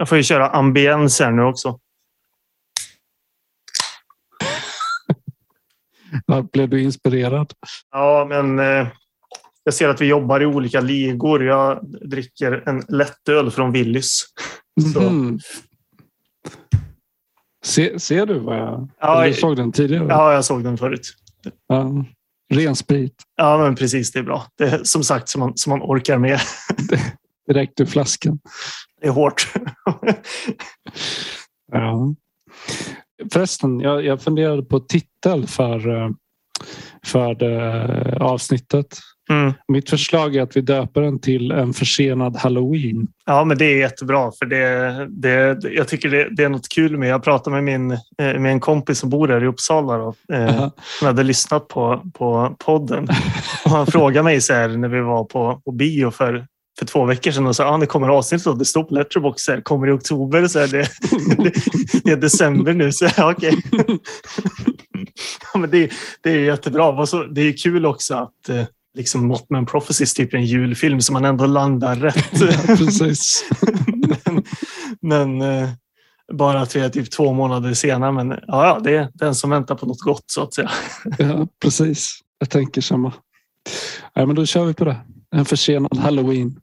Jag får ju köra ambiens här nu också. Blev du inspirerad? Ja, men eh, jag ser att vi jobbar i olika ligor. Jag dricker en lättöl från Willys. Mm. Se, ser du vad jag... Ja, du såg den tidigare? Ja, jag såg den förut. Ja. Ren sprit. Ja, men precis. Det är bra. Det är som sagt som man, som man orkar med. Direkt ur flaskan. Det är hårt. ja. Förresten, jag, jag funderade på titel för, eh, för det avsnittet. Mm. Mitt förslag är att vi döper den till en försenad halloween. Ja, men det är jättebra för det, det, jag tycker det, det är något kul med. Jag pratade med min eh, med en kompis som bor här i Uppsala då, eh, som hade lyssnat på, på podden. Och han frågade mig så här, när vi var på, på bio för, för två veckor sedan och sa ah, det kommer avsnitt och det står på Letterboxd här, kommer i oktober. Så här, det, det, det är december nu. Så här, okay. ja, men det, det är jättebra. Det är kul också att eh, liksom Mothman Prophecies typ en julfilm som man ändå landar rätt. Ja, precis. men, men eh, bara att vi är typ två månader senare. Men ja, ja, det är den som väntar på något gott så att säga. ja, precis. Jag tänker samma. Ja, men då kör vi på det. En försenad halloween.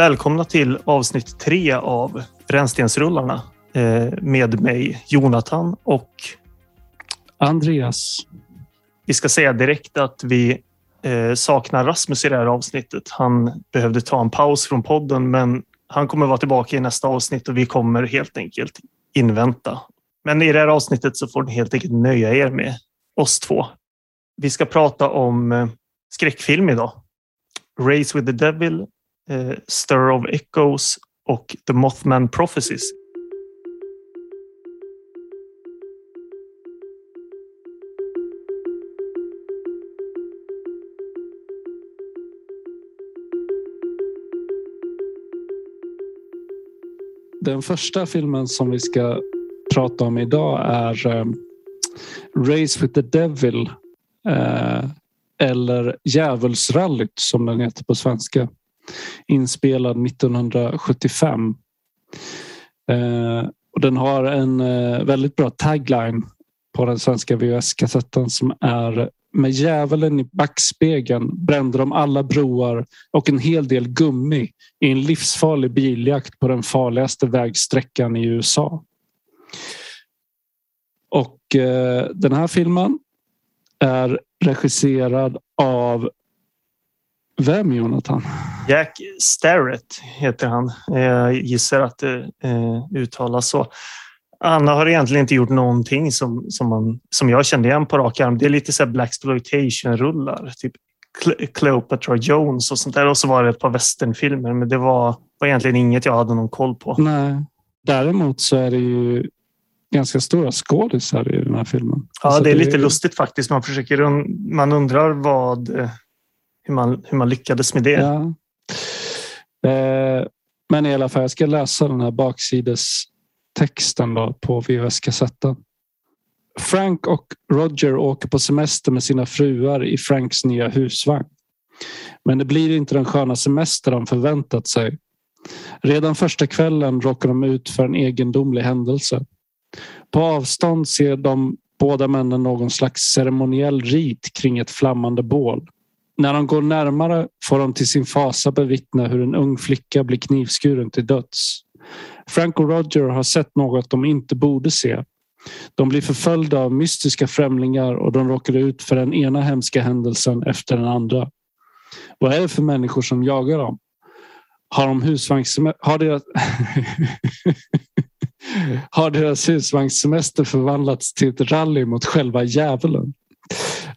Välkomna till avsnitt tre av Brännstensrullarna eh, med mig Jonathan och Andreas. Vi ska säga direkt att vi eh, saknar Rasmus i det här avsnittet. Han behövde ta en paus från podden, men han kommer vara tillbaka i nästa avsnitt och vi kommer helt enkelt invänta. Men i det här avsnittet så får ni helt enkelt nöja er med oss två. Vi ska prata om eh, skräckfilm idag. Race with the Devil eh, Stir of Echoes och The Mothman Prophecies. Den första filmen som vi ska prata om idag är eh, Race with the Devil. Eh, eller Djävulsrallyt som den heter på svenska inspelad 1975. Eh, och den har en eh, väldigt bra tagline på den svenska VHS-kassetten som är med djävulen i backspegeln brände de alla broar och en hel del gummi i en livsfarlig biljakt på den farligaste vägsträckan i USA. Och eh, den här filmen är regisserad av vem Jonathan? Jack Starrett heter han. Jag gissar att det eh, uttalas så. Han har egentligen inte gjort någonting som, som, man, som jag kände igen på rak arm. Det är lite så här Blaxploitation-rullar. Typ Cleopatra Jones och sånt där. Och så var det ett par westernfilmer, men det var, var egentligen inget jag hade någon koll på. Nej. Däremot så är det ju ganska stora skådisar i den här filmen. Ja, alltså det är lite det... lustigt faktiskt. Man, försöker, man undrar vad hur man, hur man lyckades med det. Ja. Eh, men i alla fall, jag ska läsa den här baksidestexten då på VHS-kassetten. Frank och Roger åker på semester med sina fruar i Franks nya husvagn. Men det blir inte den sköna semester de förväntat sig. Redan första kvällen råkar de ut för en egendomlig händelse. På avstånd ser de båda männen någon slags ceremoniell rit kring ett flammande bål. När de går närmare får de till sin fasa bevittna hur en ung flicka blir knivskuren till döds. Frank och Roger har sett något de inte borde se. De blir förföljda av mystiska främlingar och de råkar ut för den ena hemska händelsen efter den andra. Vad är det för människor som jagar dem? Har de. Har deras... har deras husvagnssemester förvandlats till ett rally mot själva djävulen.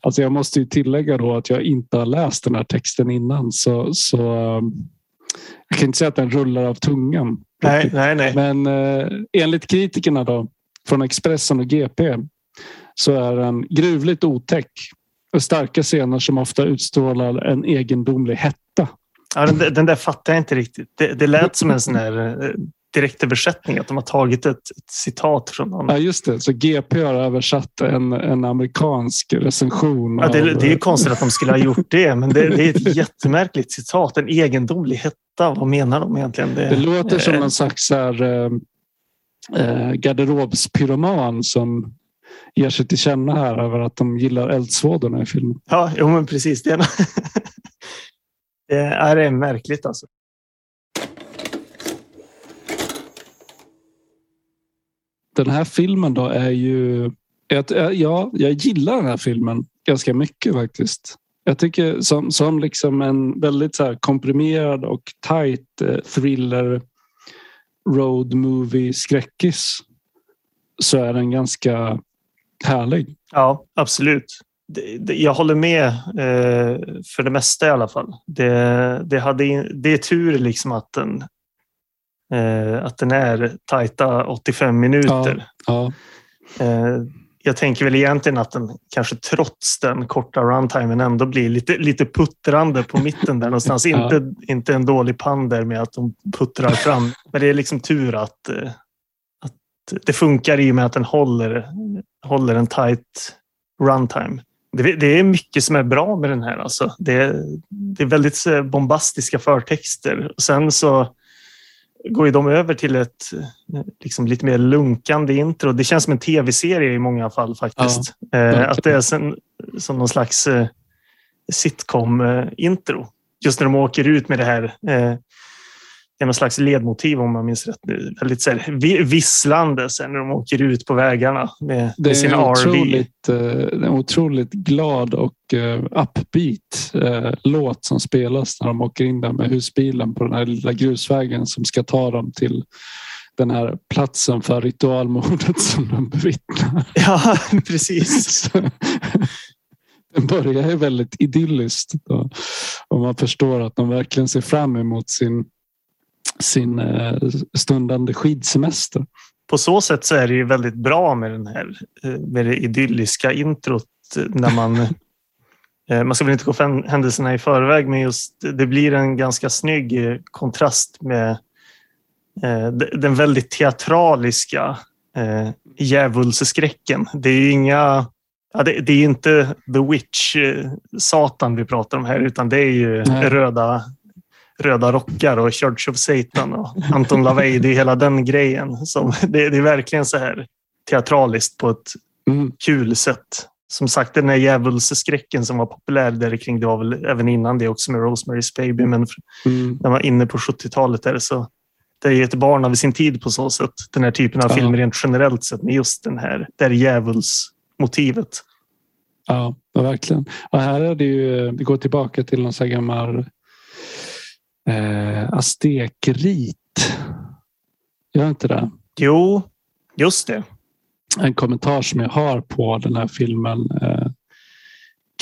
Alltså jag måste ju tillägga då att jag inte har läst den här texten innan så, så jag kan inte säga att den rullar av tungan. Nej, nej, nej. Men eh, enligt kritikerna då från Expressen och GP så är den gruvligt otäck och starka scener som ofta utstrålar en egendomlig hetta. Ja, den, den där fattar jag inte riktigt. Det, det lät som en sån här eh, direktöversättning, att de har tagit ett, ett citat från någon. Ja, just det. Så GP har översatt en, en amerikansk recension. Ja, det, av, det är ju konstigt att de skulle ha gjort det, men det, det är ett jättemärkligt citat. En egendomlig hetta. Vad menar de egentligen? Det, låter som någon slags här, eh, eh, garderobspyroman som ger sig till känna här över att de gillar eldsvådorna i filmen. Ja, jo, men precis. Det det är, det är märkligt alltså. Den här filmen då är ju... Ja, jag gillar den här filmen ganska mycket faktiskt. Jag tycker som, som liksom en väldigt så komprimerad och tight eh, thriller road movie skräckis så är den ganska härlig. Ja, absolut. Det, det, jag håller med eh, för det mesta i alla fall. Det, det, hade, det är tur liksom att den, att den är tajta 85 minuter. Ja, ja. Eh, jag tänker väl egentligen att den kanske trots den korta runtimen ändå blir lite, lite puttrande på mitten där någonstans. ja. inte, inte en dålig pander med att de puttrar fram. Men det är liksom tur att, eh, att det funkar i och med att den håller, håller en tight runtime. Det, det är mycket som är bra med den här. Alltså. Det, det är väldigt eh, bombastiska förtexter. Sen så går ju de över till ett liksom, lite mer lunkande intro. Det känns som en tv-serie i många fall faktiskt. Ja, eh, att det är sen, som någon slags eh, sitcom-intro. Just när de åker ut med det här eh, någon slags ledmotiv om man minns rätt. Väldigt så här, visslande sen när de åker ut på vägarna med, med sin RV. Det är en otroligt glad och uh, upbeat uh, låt som spelas när de åker in där med husbilen på den här lilla grusvägen som ska ta dem till den här platsen för ritualmordet som de bevittnar. Ja, precis. Den börjar ju väldigt idylliskt och man förstår att de verkligen ser fram emot sin sin eh, stundande skidsemester. På så sätt så är det ju väldigt bra med den här eh, med det idylliska introt när man man ska väl inte gå händelserna i förväg, men just det blir en ganska snygg kontrast med den väldigt teatraliska djävulsskräcken. Det är inga Ja, det, det, är inte The Witch, Satan vi pratar om här, utan det är ju Nej. röda röda rockar och Church of Satan och Anton LaVey. Det är hela den grejen. Som, det, det är verkligen så här teatraliskt på ett mm. kul sätt. Som sagt, den här djävulsskräcken som var populär där kring, det var väl även innan det också med Rosemary's Baby, men mm. när man var inne på 70-talet där så det är ett barn av sin tid på så sätt. Den här typen av ja. filmer rent generellt sett med just den här, det här djävulsmotivet. Ja, verkligen. Och här är det ju, det går tillbaka till någon så gammal eh, aztekrit. Gör inte det? Jo, just det. En kommentar som jag har på den här filmen eh,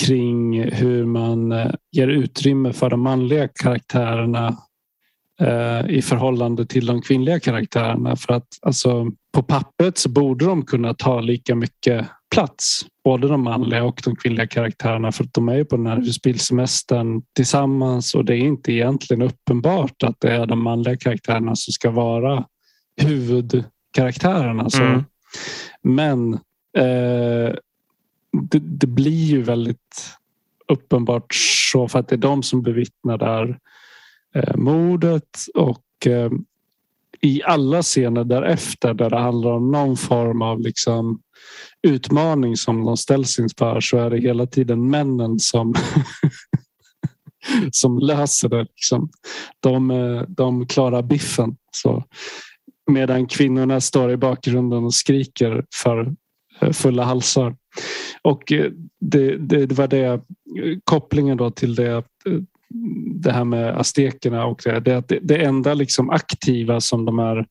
kring hur man eh, ger utrymme för de manliga karaktärerna eh, i förhållande till de kvinnliga karaktärerna. För att alltså, på pappret så borde de kunna ta lika mycket plats. Både de manliga och de kvinnliga karaktärerna för att de är på den här husbilsemestern tillsammans och det är inte egentligen uppenbart att det är de manliga karaktärerna som ska vara huvudkaraktärerna. Så. Mm. Men eh, det, det, blir ju väldigt uppenbart så för att det är de som bevittnar där eh, mordet och eh, i alla scener därefter där det handlar om någon form av liksom utmaning som de ställs inför så är det hela tiden männen som som löser det. Liksom. De, eh, de klarar biffen. Så, medan kvinnorna står i bakgrunden och skriker för eh, fulla halsar. Och eh, det, det, det var det kopplingen då till det det här med aztekerna och det, det, det enda liksom aktiva som de här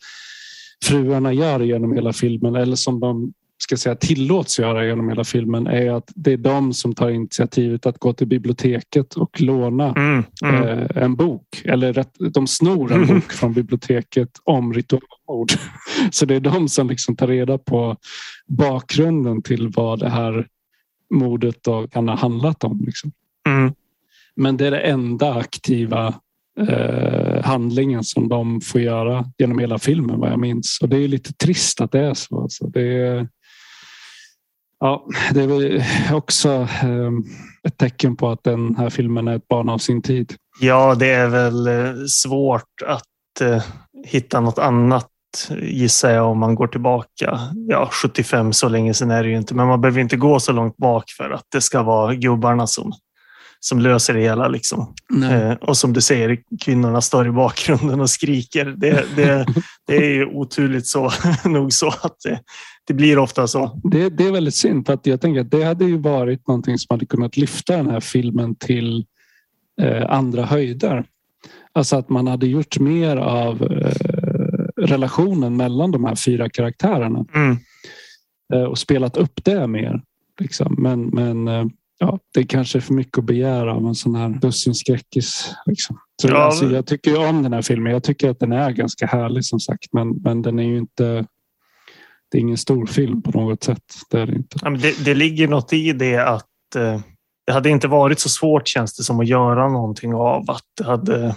fruarna gör genom hela filmen eller som de ska säga, tillåts göra genom hela filmen är att det är de som tar initiativet att gå till biblioteket och låna mm, mm. Eh, en bok. Eller rätt, de snor en bok från biblioteket om ritualmord. Så det är de som liksom tar reda på bakgrunden till vad det här mordet kan ha handlat om. Liksom. Mm. Men det är det enda aktiva eh, handlingen som de får göra genom hela filmen vad jag minns. Och det är lite trist att det är så. Alltså. Det är, Ja, det är väl också ehm, ett tecken på att den här filmen är ett barn av sin tid. Ja, det är väl eh, svårt att eh, hitta något annat gissar jag om man går tillbaka. Ja, 75 så länge sedan är det ju inte, men man behöver inte gå så långt bak för att det ska vara gubbarna som som löser det hela. Liksom. Eh, och som du säger, kvinnorna står i bakgrunden och skriker. Det, det, det är ju oturligt så, nog så att det, det blir ofta så. Det, det, är väldigt synd för att jag tänker att det hade ju varit någonting som hade kunnat lyfta den här filmen till eh, andra höjder. Alltså att man hade gjort mer av eh, relationen mellan de här fyra karaktärerna. Mm. Eh, och spelat upp det mer. Liksom. Men, men eh, ja, det är kanske är för mycket att begära av en sån här dussinskräckis. Liksom. ja, alltså, jag tycker ju om den här filmen. Jag tycker att den är ganska härlig som sagt, men, men den är ju inte. Det är ingen stor film på något sätt. Det, är det, inte. Ja, det, det ligger något i det att eh, det hade inte varit så svårt känns det som att göra någonting av att det hade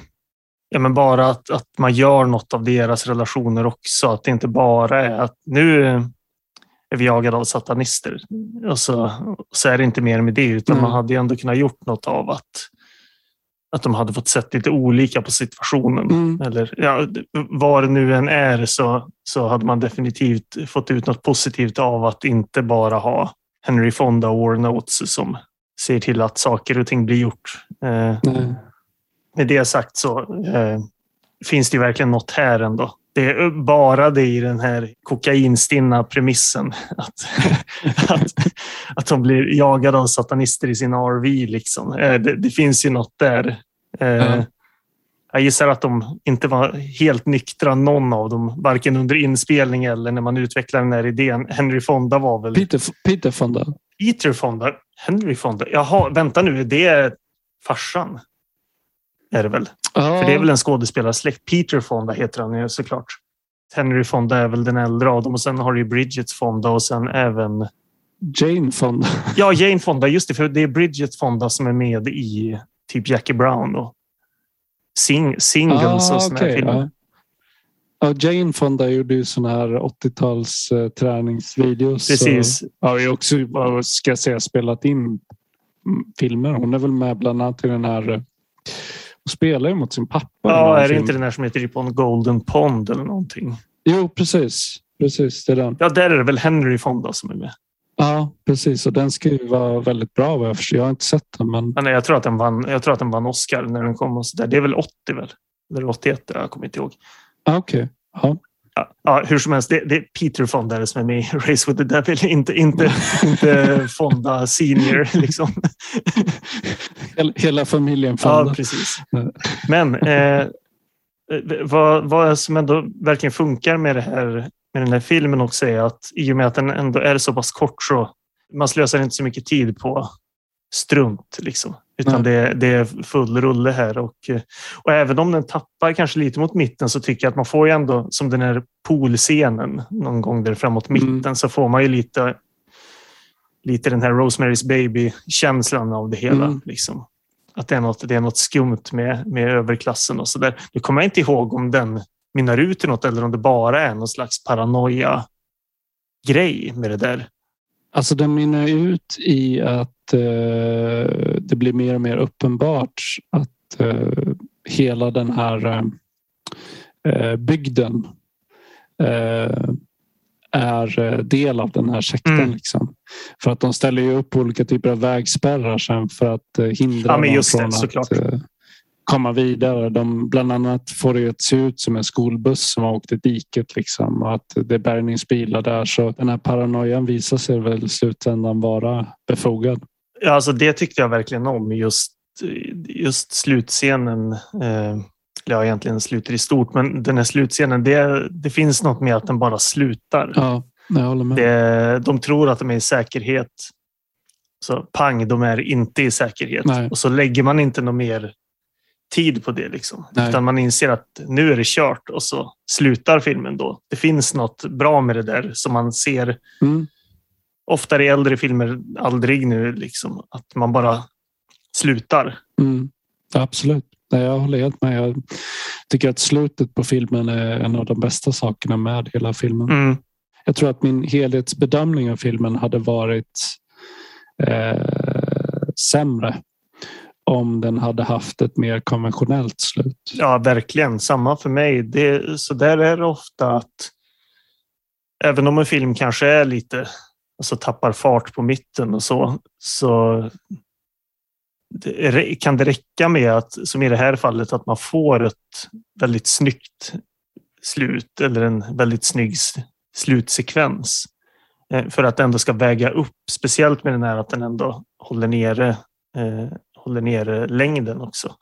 Ja, men bara att, att man gör något av deras relationer också. Att det inte bara är att nu är vi jagade av satanister. Och så, så är det inte mer med det, utan mm. man hade ändå kunnat gjort något av att, att de hade fått sett lite olika på situationen. Mm. Eller ja, vad det nu än är så, så hade man definitivt fått ut något positivt av att inte bara ha Henry Fonda och War Notes som ser till att saker och ting blir gjort. Eh, med det sagt så eh, finns det verkligen något här ändå det är bara det i den här kokainstinna premissen. Att, att, att de blir jagade av satanister i sin RV. Liksom. Eh, det, det finns ju något där. Mm. Jag gissar att de inte var helt nyktra, någon av dem, varken under inspelning eller när man utvecklade den här idén. Henry Fonda var väl... Peter, Peter Fonda. Peter Fonda? Henry Fonda? Jaha, vänta nu, är det farsan? Är det väl? Ja. För det är väl en skådespelarsläkt. Peter Fonda heter han ju såklart. Henry Fonda är väl den äldre av dem och sen har du Bridget Fonda och sen även Jane Fonda. Ja, Jane Fonda. Just det, för det är Bridget Fonda som är med i typ Jackie Brown och sing singles ah, och såna okay, filmer. Ja. ja. Jane Fonda gjorde ju såna här 80-tals uh, träningsvideos. Precis. Och har ju också, ska jag säga, spelat in filmer. Hon är väl med bland annat i den här eh, spelar ju mot sin pappa. Ja, är det inte den där som heter typ on Golden Pond eller någonting? Jo, precis. Precis, det är den. Ja, där är det väl Henry Fonda som är med. Ja, precis. Och den ska ju vara väldigt bra vad jag förstår. Jag har inte sett den. Men... nej, jag, tror att den vann, jag tror att den vann Oscar när den kom. Och så där. Det är väl 80 väl? Eller 81, jag kommer inte ihåg. Ah, Okej. Okay. Ja, hur som helst, det, det är Peter Fonda som är med i Race with the Devil, inte, inte, inte Fonda Senior. Liksom. Hela familjen Fonda. Ja, precis. Men eh, vad, vad som ändå verkligen funkar med, det här, med den här filmen också är att i och med att den ändå är så pass kort så man slösar inte så mycket tid på strunt. Liksom. Utan mm. det, det, är full rulle här. Och, och även om den tappar kanske lite mot mitten så tycker jag att man får ju ändå som den här poolscenen någon gång där framåt mm. mitten mm. så får man ju lite lite den här Rosemary's Baby-känslan av det hela. Mm. Liksom. Att det är, något, det är något skumt med, med överklassen och så där. Nu kommer jag inte ihåg om den mynnar ut i något eller om det bara är någon slags paranoia grej med det där. Alltså den mynnar ut i att eh, det blir mer och mer uppenbart att eh, hela den här eh, bygden eh, är eh, del av den här sekten. Mm. Liksom. För att de ställer ju upp olika typer av vägspärrar sen för att eh, hindra ja, dem från det, att komma vidare. De, bland annat får det att se ut som en skolbuss som har åkt i diket liksom, och att det är bärgningsbilar där. Så den här paranoian visar sig väl i slutändan vara befogad. Ja, alltså det tyckte jag verkligen om. Just, just slutscenen. Eh, ja, egentligen slutet i stort, men den här slutscenen, det, det finns något med att den bara slutar. Ja, jag håller med. Det, de tror att de är i säkerhet. Så pang, de är inte i säkerhet. Nej. Och så lägger man inte någon mer tid på det. Liksom. Nej. Utan man inser att nu är det kört och så slutar filmen då. Det finns något bra med det där som man ser Mm. oftare i äldre filmer, aldrig nu, liksom, att man bara slutar. Mm. Absolut. Nej, jag håller helt med. Jag tycker att slutet på filmen är en av de bästa sakerna med hela filmen. Mm. Jag tror att min helhetsbedömning av filmen hade varit eh, sämre om den hade haft ett mer konventionellt slut. Ja, verkligen. Samma för mig. Det, så där är det ofta att även om en film kanske är lite, alltså tappar fart på mitten och så, så kan det räcka med att, som i det här fallet, att man får ett väldigt snyggt slut eller en väldigt snygg slutsekvens eh, för att det ändå ska väga upp, speciellt med den här att den ändå håller nere, eh, håller nere längden också.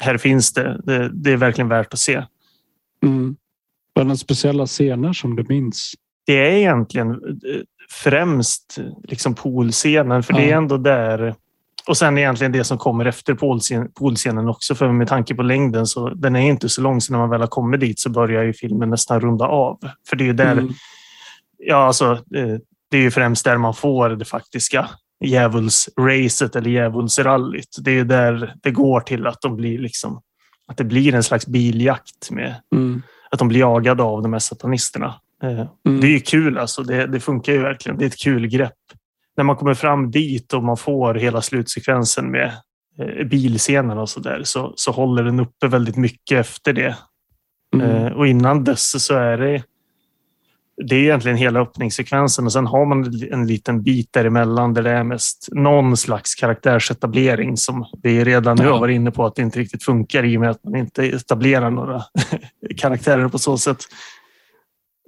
Här finns det, det, det är verkligen värt att se. Mm. Var det några speciella scener som du minns? Det är egentligen eh, främst liksom poolscenen, för det är Ja. ändå där och sen egentligen det som kommer efter poolscenen också, för med tanke på längden så den är inte så lång, så när man väl har kommit dit så börjar ju filmen nästan runda av. För det är ju där, Mm. ja alltså, eh, det är ju främst där man får det faktiska djävulsracet eller djävulsrallyt. Det är där det går till att de blir liksom, att det blir en slags biljakt med Mm. att de blir jagade av de här satanisterna. Eh, Mm. Det är ju kul alltså. Det, det funkar ju verkligen. Det är ett kul grepp. När man kommer fram dit och man får hela slutsekvensen med eh, bilscenen och så där så, så håller den uppe väldigt mycket efter det. Mm. Eh, och innan dess så är det det är egentligen hela öppningssekvensen och sen har man en liten bit däremellan där det är mest någon slags karaktärsetablering som vi redan nu har varit inne på att det inte riktigt funkar i och med att man inte etablerar några karaktärer på så sätt.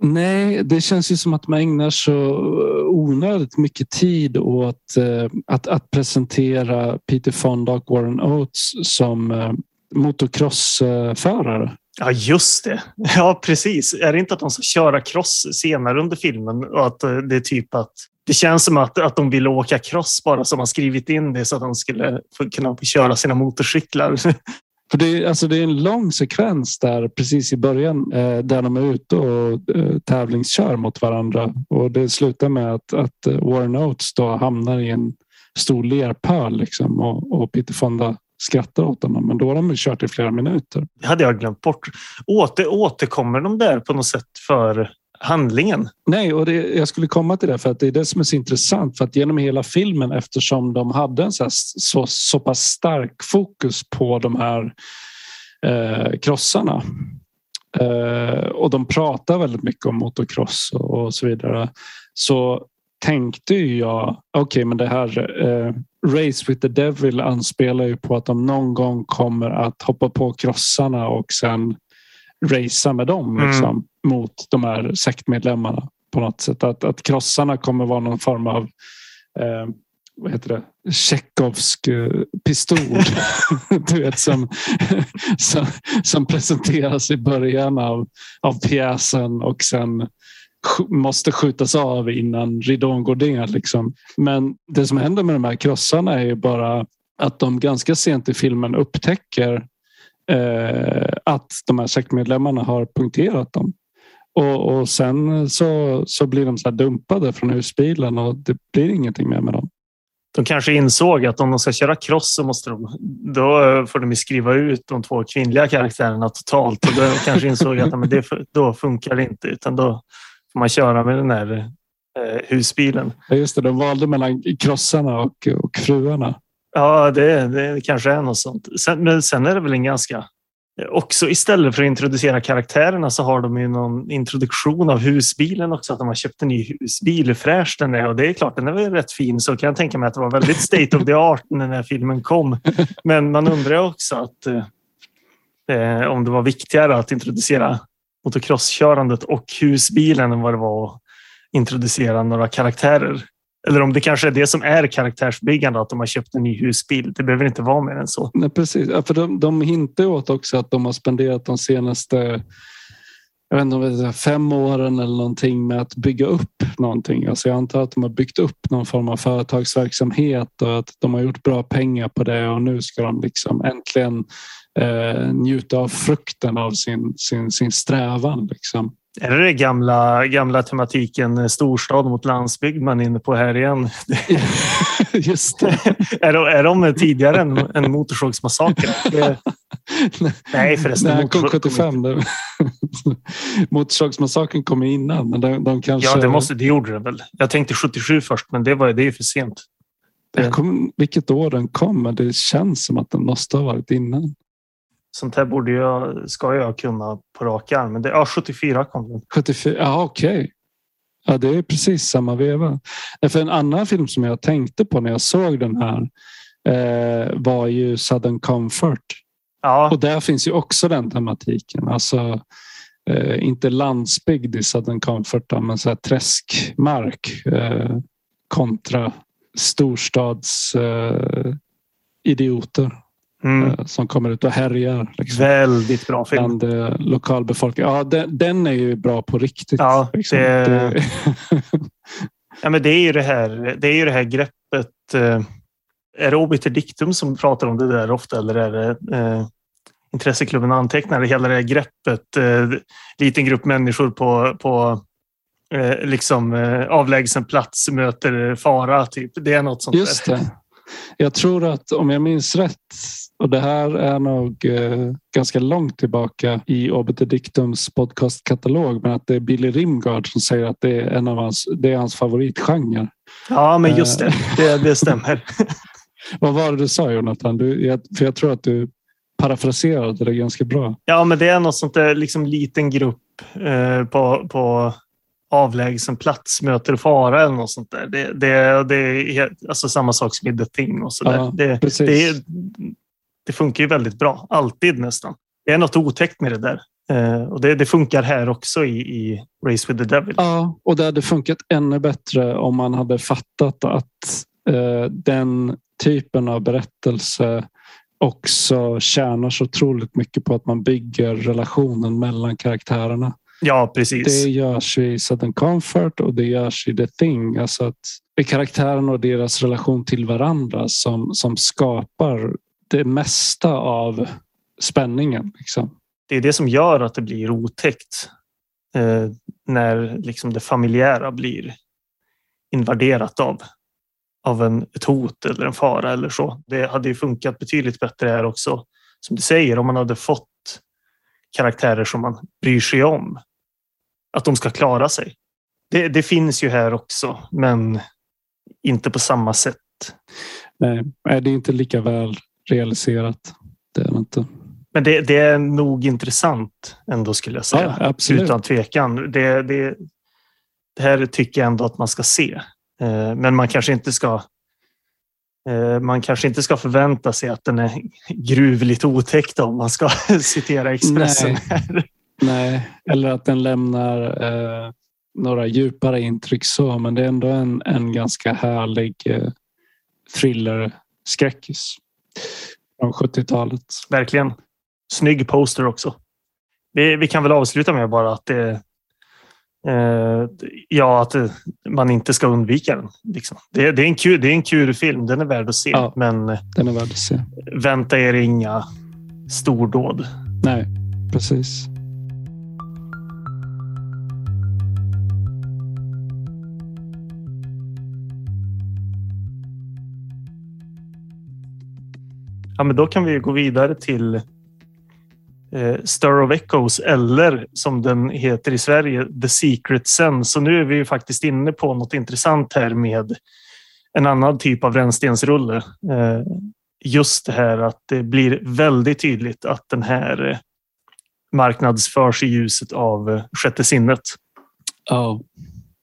Nej, det känns ju som att man ägnar så eh, onödigt mycket tid åt eh, att, att presentera Peter Fonda och Warren Oates som eh, motocrossförare. Ja, just det. Ja, precis. Är det inte att de ska köra cross senare under filmen och att det är typ att det känns som att, att de vill åka cross bara som har skrivit in det så att de skulle få, kunna få köra sina motorcyklar. För det, är, alltså det är en lång sekvens där precis i början eh, där de är ute och eh, tävlingskör mot varandra. Och det slutar med att, att eh, Warren Oates då hamnar i en stor lerpöl liksom, och, och Peter Fonda skrattar åt honom. Men då har de kört i flera minuter. Det hade jag glömt bort. Åter, återkommer de där på något sätt för handlingen? Nej, och det, jag skulle komma till det för att det är det som är så intressant. För att genom hela filmen eftersom de hade en så, här, så, så pass stark fokus på de här eh, krossarna. Eh, och de pratar väldigt mycket om motocross och, och så vidare. Så tänkte jag, okej men det här eh, Race with the Devil anspelar ju på att de någon gång kommer att hoppa på krossarna och sen racea med dem Mm mot de här sektmedlemmarna på något sätt. Att, att krossarna kommer vara någon form av eh, vad heter det? Tjechovsk eh, pistol. du vet, som, som, som presenteras i början av, av pjäsen och sen måste skjutas av innan ridån går ner. Liksom. Men det som händer med de här krossarna är ju bara att de ganska sent i filmen upptäcker eh, att de här sektmedlemmarna har punkterat dem. Och, och sen så, så blir de så här dumpade från husbilen och det blir ingenting mer med dem. De kanske insåg att om de ska köra cross så måste de, då får de skriva ut de två kvinnliga karaktärerna totalt. Och då kanske insåg att men det, då funkar det inte utan då får man köra med den här eh, husbilen. Ja, just det, de valde mellan krossarna och, och fruarna. Ja, det, det kanske är något sånt. Sen, men sen är det väl en ganska... Eh, också istället för att introducera karaktärerna så har de ju någon introduktion av husbilen också. Att de har köpt en ny husbil, hur fräsch den är. Och det är klart, den är väl rätt fin. Så kan jag tänka mig att det var väldigt state of the art när den här filmen kom. Men man undrar också att eh, eh, om det var viktigare att introducera motocrosskörandet och husbilen än vad det var att introducera några karaktärer. Eller om det kanske är det som är karaktärsbyggande, att de har köpt en ny husbil. Det behöver inte vara mer än så. Nej, precis. Ja, för de, de hintar åt också att de har spenderat de senaste jag vet inte om fem åren eller någonting med att bygga upp någonting. Alltså jag antar att de har byggt upp någon form av företagsverksamhet och att de har gjort bra pengar på det och nu ska de liksom äntligen eh, njuta av frukten av sin, sin, sin strävan. Liksom. Är det den gamla, gamla tematiken eh, storstad mot landsbygd man är inne på här igen? Just det. är, de, är de tidigare än, än Motorsågsmassakern? Nej förresten. Nej, kom 75. Motorsågsmassakern kom innan. Men de, de kanske... Ja, det, måste, det gjorde det väl. Jag tänkte 77 först, men det, var, det är för sent. Jag kom, vilket år den kom, men det känns som att den måste ha varit innan. Sånt här borde jag, ska jag kunna på rak arm. Men det, ja, 74 kom den. 74, ja okej. Okay. Ja, det är precis samma veva. För en annan film som jag tänkte på när jag såg den här eh, var ju Southern Comfort. Ja. Och där finns ju också den tematiken. Alltså eh, inte landsbygd i Southern Comfort men så här träskmark eh, kontra storstadsidioter. Eh, Mm. Eh, som kommer ut och härjar. Liksom. Väldigt bra film. Bland eh, lokalbefolkningen. Ja, den, den, är ju bra på riktigt. Ja, liksom. det... ja, men det är ju det här, det är ju det här greppet. Eh, är det Obiter Dictum som pratar om det där ofta eller är det eh, Intresseklubben antecknare? Hela det här greppet. Eh, liten grupp människor på, på eh, liksom eh, avlägsen plats möter fara. Typ. Det är något sånt Just där. det. Jag tror att om jag minns rätt och det här är nog eh, ganska långt tillbaka i Obiter Dictums podcastkatalog men att det är Billy Rimgard som säger att det är en av hans, det är hans favoritgenre. Ja, men just det. Eh. Det, det stämmer. Vad var det du sa Jonathan? Du, jag, för jag tror att du parafraserade det ganska bra. Ja, men det är något sånt där liksom liten grupp eh, på, på avlägsen plats möter fara eller något sånt där. Det, det, det är alltså samma sak som i The Thing och så. Ja, det, det, det, funkar ju väldigt bra, alltid nästan. Det är något otäckt med det där. Eh, och det, det, funkar här också i, i, Race with the Devil. Ja, och det hade funkat ännu bättre om man hade fattat att eh, den typen av berättelse också tjänar så otroligt mycket på att man bygger relationen mellan karaktärerna. Ja, precis. Det görs i Southern Comfort och det görs i The Thing. Alltså att det är karaktärerna och deras relation till varandra som, som skapar det mesta av spänningen. Liksom. Det är det som gör att det blir otäckt. Eh, när liksom det familjära blir invaderat av, av en, ett hot eller en fara eller så. Det hade ju funkat betydligt bättre här också. Som du säger, om man hade fått karaktärer som man bryr sig om. Att de ska klara sig. Det, det finns ju här också, men inte på samma sätt. Nej, det är inte lika väl realiserat. Det är det inte. Men det, det, är nog intressant ändå skulle jag säga. Ja, absolut. Utan tvekan. Det, det, det här tycker jag ändå att man ska se. Eh, men man kanske inte ska Eh, man kanske inte ska förvänta sig att den är gruvligt otäckt om man ska citera Expressen. Nej, Nej. eller att den lämnar eh, några djupare intryck så, men det är ändå en, en ganska härlig eh, thriller-skräckis från 70-talet. Verkligen. Snygg poster också. Vi, vi kan väl avsluta med bara att det, Eh, ja, att man inte ska undvika den. Liksom. Det, det, är en kul, det är en kul film. Den är värd att se. Ja, men den är värd att se. vänta er inga stordåd. Nej, precis. Ja, men då kan vi gå vidare till eh, Stir of Echoes eller som den heter i Sverige, The Secret Sense. Så nu är vi ju faktiskt inne på något intressant här med en annan typ av rännstensrulle. Eh, just det här att det blir väldigt tydligt att den här eh, marknadsförs i ljuset av eh, sjätte sinnet. Oh.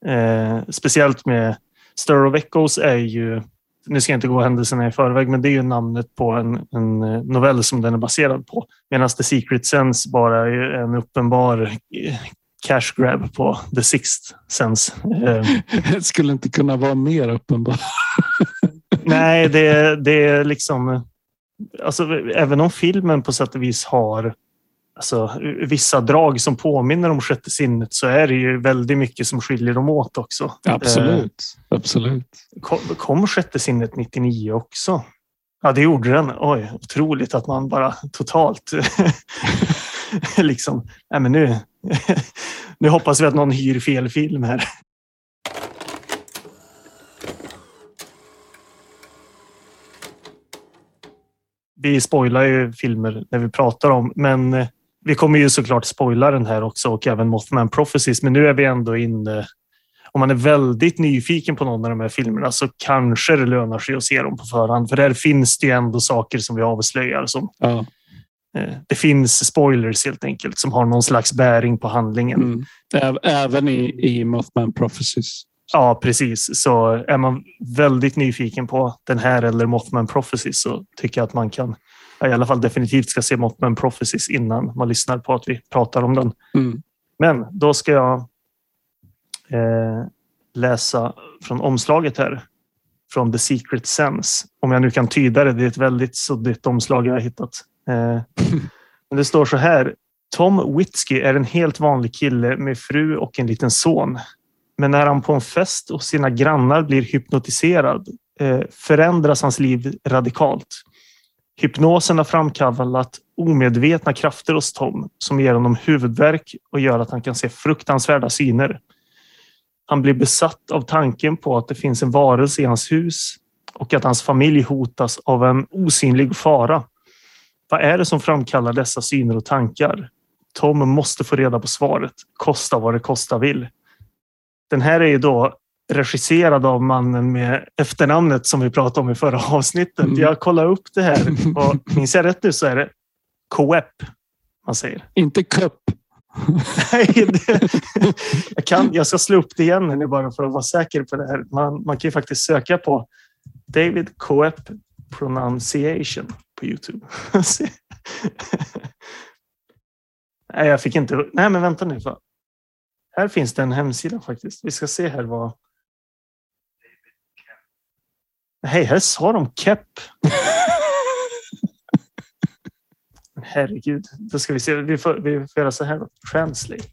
Eh, speciellt med Stir of Echoes är ju nu ska jag inte gå händelserna i förväg, men det är ju namnet på en, en eh, novell som den är baserad på. Medan The Secret Sense bara är en uppenbar cash grab på The Sixth Sense. Eh, Det skulle inte kunna vara mer uppenbart. Nej, det, det är liksom... Alltså, även om filmen på sätt och vis har alltså, vissa drag som påminner om Sjätte sinnet så är det ju väldigt mycket som skiljer dem åt också. Absolut. Absolut. Eh, kom, kom Sjätte sinnet 99 också? Ja, det gjorde den. Oj, otroligt att man bara totalt liksom, nej men nu, nu hoppas vi att någon hyr fel film här. Vi spoilar ju filmer när vi pratar om, men eh, vi kommer ju såklart spoila den här också och även Mothman Prophecies. Men nu är vi ändå inne. Om man är väldigt nyfiken på någon av de här filmerna så kanske det lönar sig att se dem på förhand. För där finns det ju ändå saker som vi avslöjar som Ja. Eh, Det finns spoilers helt enkelt som har någon slags bäring på handlingen. Mm. Även i, i Mothman Prophecies. Ja, precis. Så är man väldigt nyfiken på den här eller Mothman Prophecies så tycker jag att man kan i alla fall definitivt ska se Mothman Prophecies innan man lyssnar på att vi pratar om den. Mm. Men då ska jag eh, läsa från omslaget här. Från The Secret Sense. Om jag nu kan tyda det. Det är ett väldigt suddigt omslag jag har hittat. Eh, men det står så här. Tom Witsky är en helt vanlig kille med fru och en liten son. Men när han på en fest och sina grannar blir hypnotiserad eh, förändras hans liv radikalt. Hypnosen har framkallat omedvetna krafter hos Tom som ger honom huvudvärk och gör att han kan se fruktansvärda syner. Han blir besatt av tanken på att det finns en varelse i hans hus och att hans familj hotas av en osynlig fara. Vad är det som framkallar dessa syner och tankar? Tom måste få reda på svaret, kosta vad det kosta vill. Den här är ju då regisserad av mannen med efternamnet som vi pratade om i förra avsnittet. Mm. Jag kollar upp det här och minns jag rätt nu så är det Coep man säger. Inte Cup. Nej, det, jag, kan, jag ska slå upp det igen nu bara för att vara säker på det här. Man, man kan ju faktiskt söka på David Coep pronunciation på Youtube. Nej, jag fick inte. Nej, men vänta nu. Här finns det en hemsida faktiskt. Vi ska se här vad. Nej, här sa de Kep. Men Herregud, då ska vi se. Vi får, vi får göra så här. då. Translate.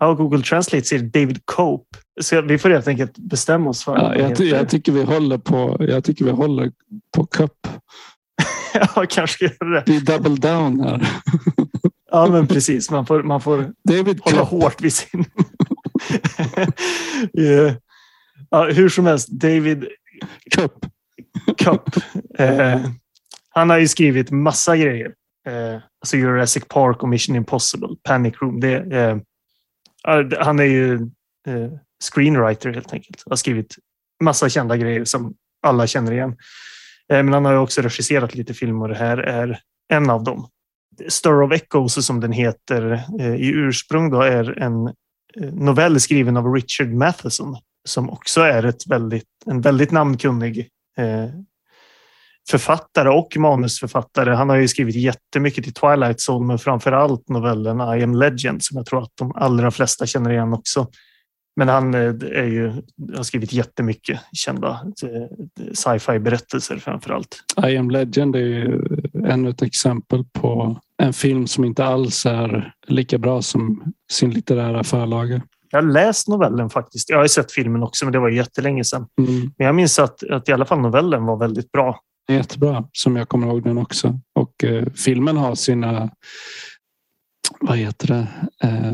Ja, Google Translate säger David Cope. Så vi får helt enkelt bestämma oss för Ja, jag, ty- jag, tycker vi håller på, jag tycker vi håller på Cup. ja, kanske göra det. Vi är double down här. Ja, men precis. Man får, man får David hålla Cup. hårt vid sin... Eh, ja, hur som helst, David Cup. Cup. Eh, han har ju skrivit massa grejer. Eh, alltså Jurassic Park och Mission Impossible, Panic Room. Det, eh, han är ju eh, screenwriter helt enkelt. Har skrivit massa kända grejer som alla känner igen. Eh, men han har ju också regisserat lite filmer det här är en av dem. Stir of Echoes som den heter eh, i ursprung då är en eh, novell skriven av Richard Matheson som också är ett väldigt, en väldigt namnkunnig eh, författare och manusförfattare. Han har ju skrivit jättemycket till Twilight Zone, men framför allt novellen I am Legend som jag tror att de allra flesta känner igen också. Men han eh, är ju, har skrivit jättemycket kända eh, sci-fi berättelser framför allt. I am Legend är ju ännu ett exempel på en film som inte alls är lika bra som sin litterära förlaga. Jag har läst novellen faktiskt. Jag har sett filmen också, men det var jättelänge sedan. Mm. Men jag minns att, att i alla fall novellen var väldigt bra. Jättebra, som jag kommer ihåg den också. Och eh, filmen har sina... Vad heter det? Eh,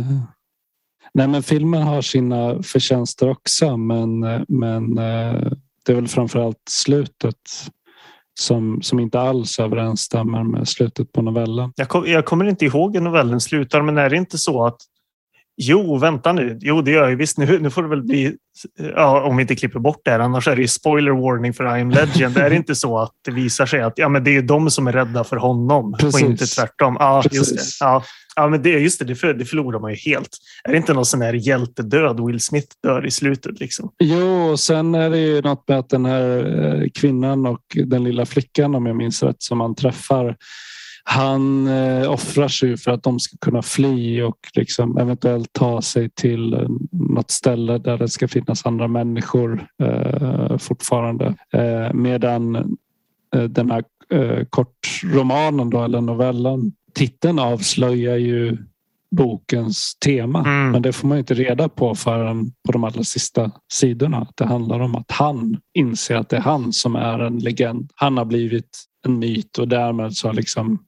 nej, men filmen har sina förtjänster också, men, eh, men eh, det är väl framförallt slutet som, som inte alls överensstämmer med slutet på novellen. Jag, kom, jag kommer inte ihåg hur novellen slutar, men är det inte så att Jo, vänta nu. Jo, det gör jag visst. Nu, nu får det väl bli... Ja, om vi inte klipper bort det här. Annars är det ju spoiler warning för I am legend. är det inte så att det visar sig att ja, men det är de som är rädda för honom Precis. och inte tvärtom? Ja, just det. Precis. Ja, ja men det, just det, det, för, det förlorar man ju helt. Är det inte någon sån här hjältedöd? Will Smith dör i slutet liksom. Jo, och sen är det ju något med att den här eh, kvinnan och den lilla flickan, om jag minns rätt, som man träffar han eh, offrar sig för att de ska kunna fly och liksom eventuellt ta sig till eh, något ställe där det ska finnas andra människor eh, fortfarande. Eh, medan eh, den här eh, kortromanen då, eller novellen, titeln avslöjar ju bokens tema. Mm. Men det får man inte reda på förrän på de allra sista sidorna. Det handlar om att han inser att det är han som är en legend. Han har blivit en myt och därmed så har liksom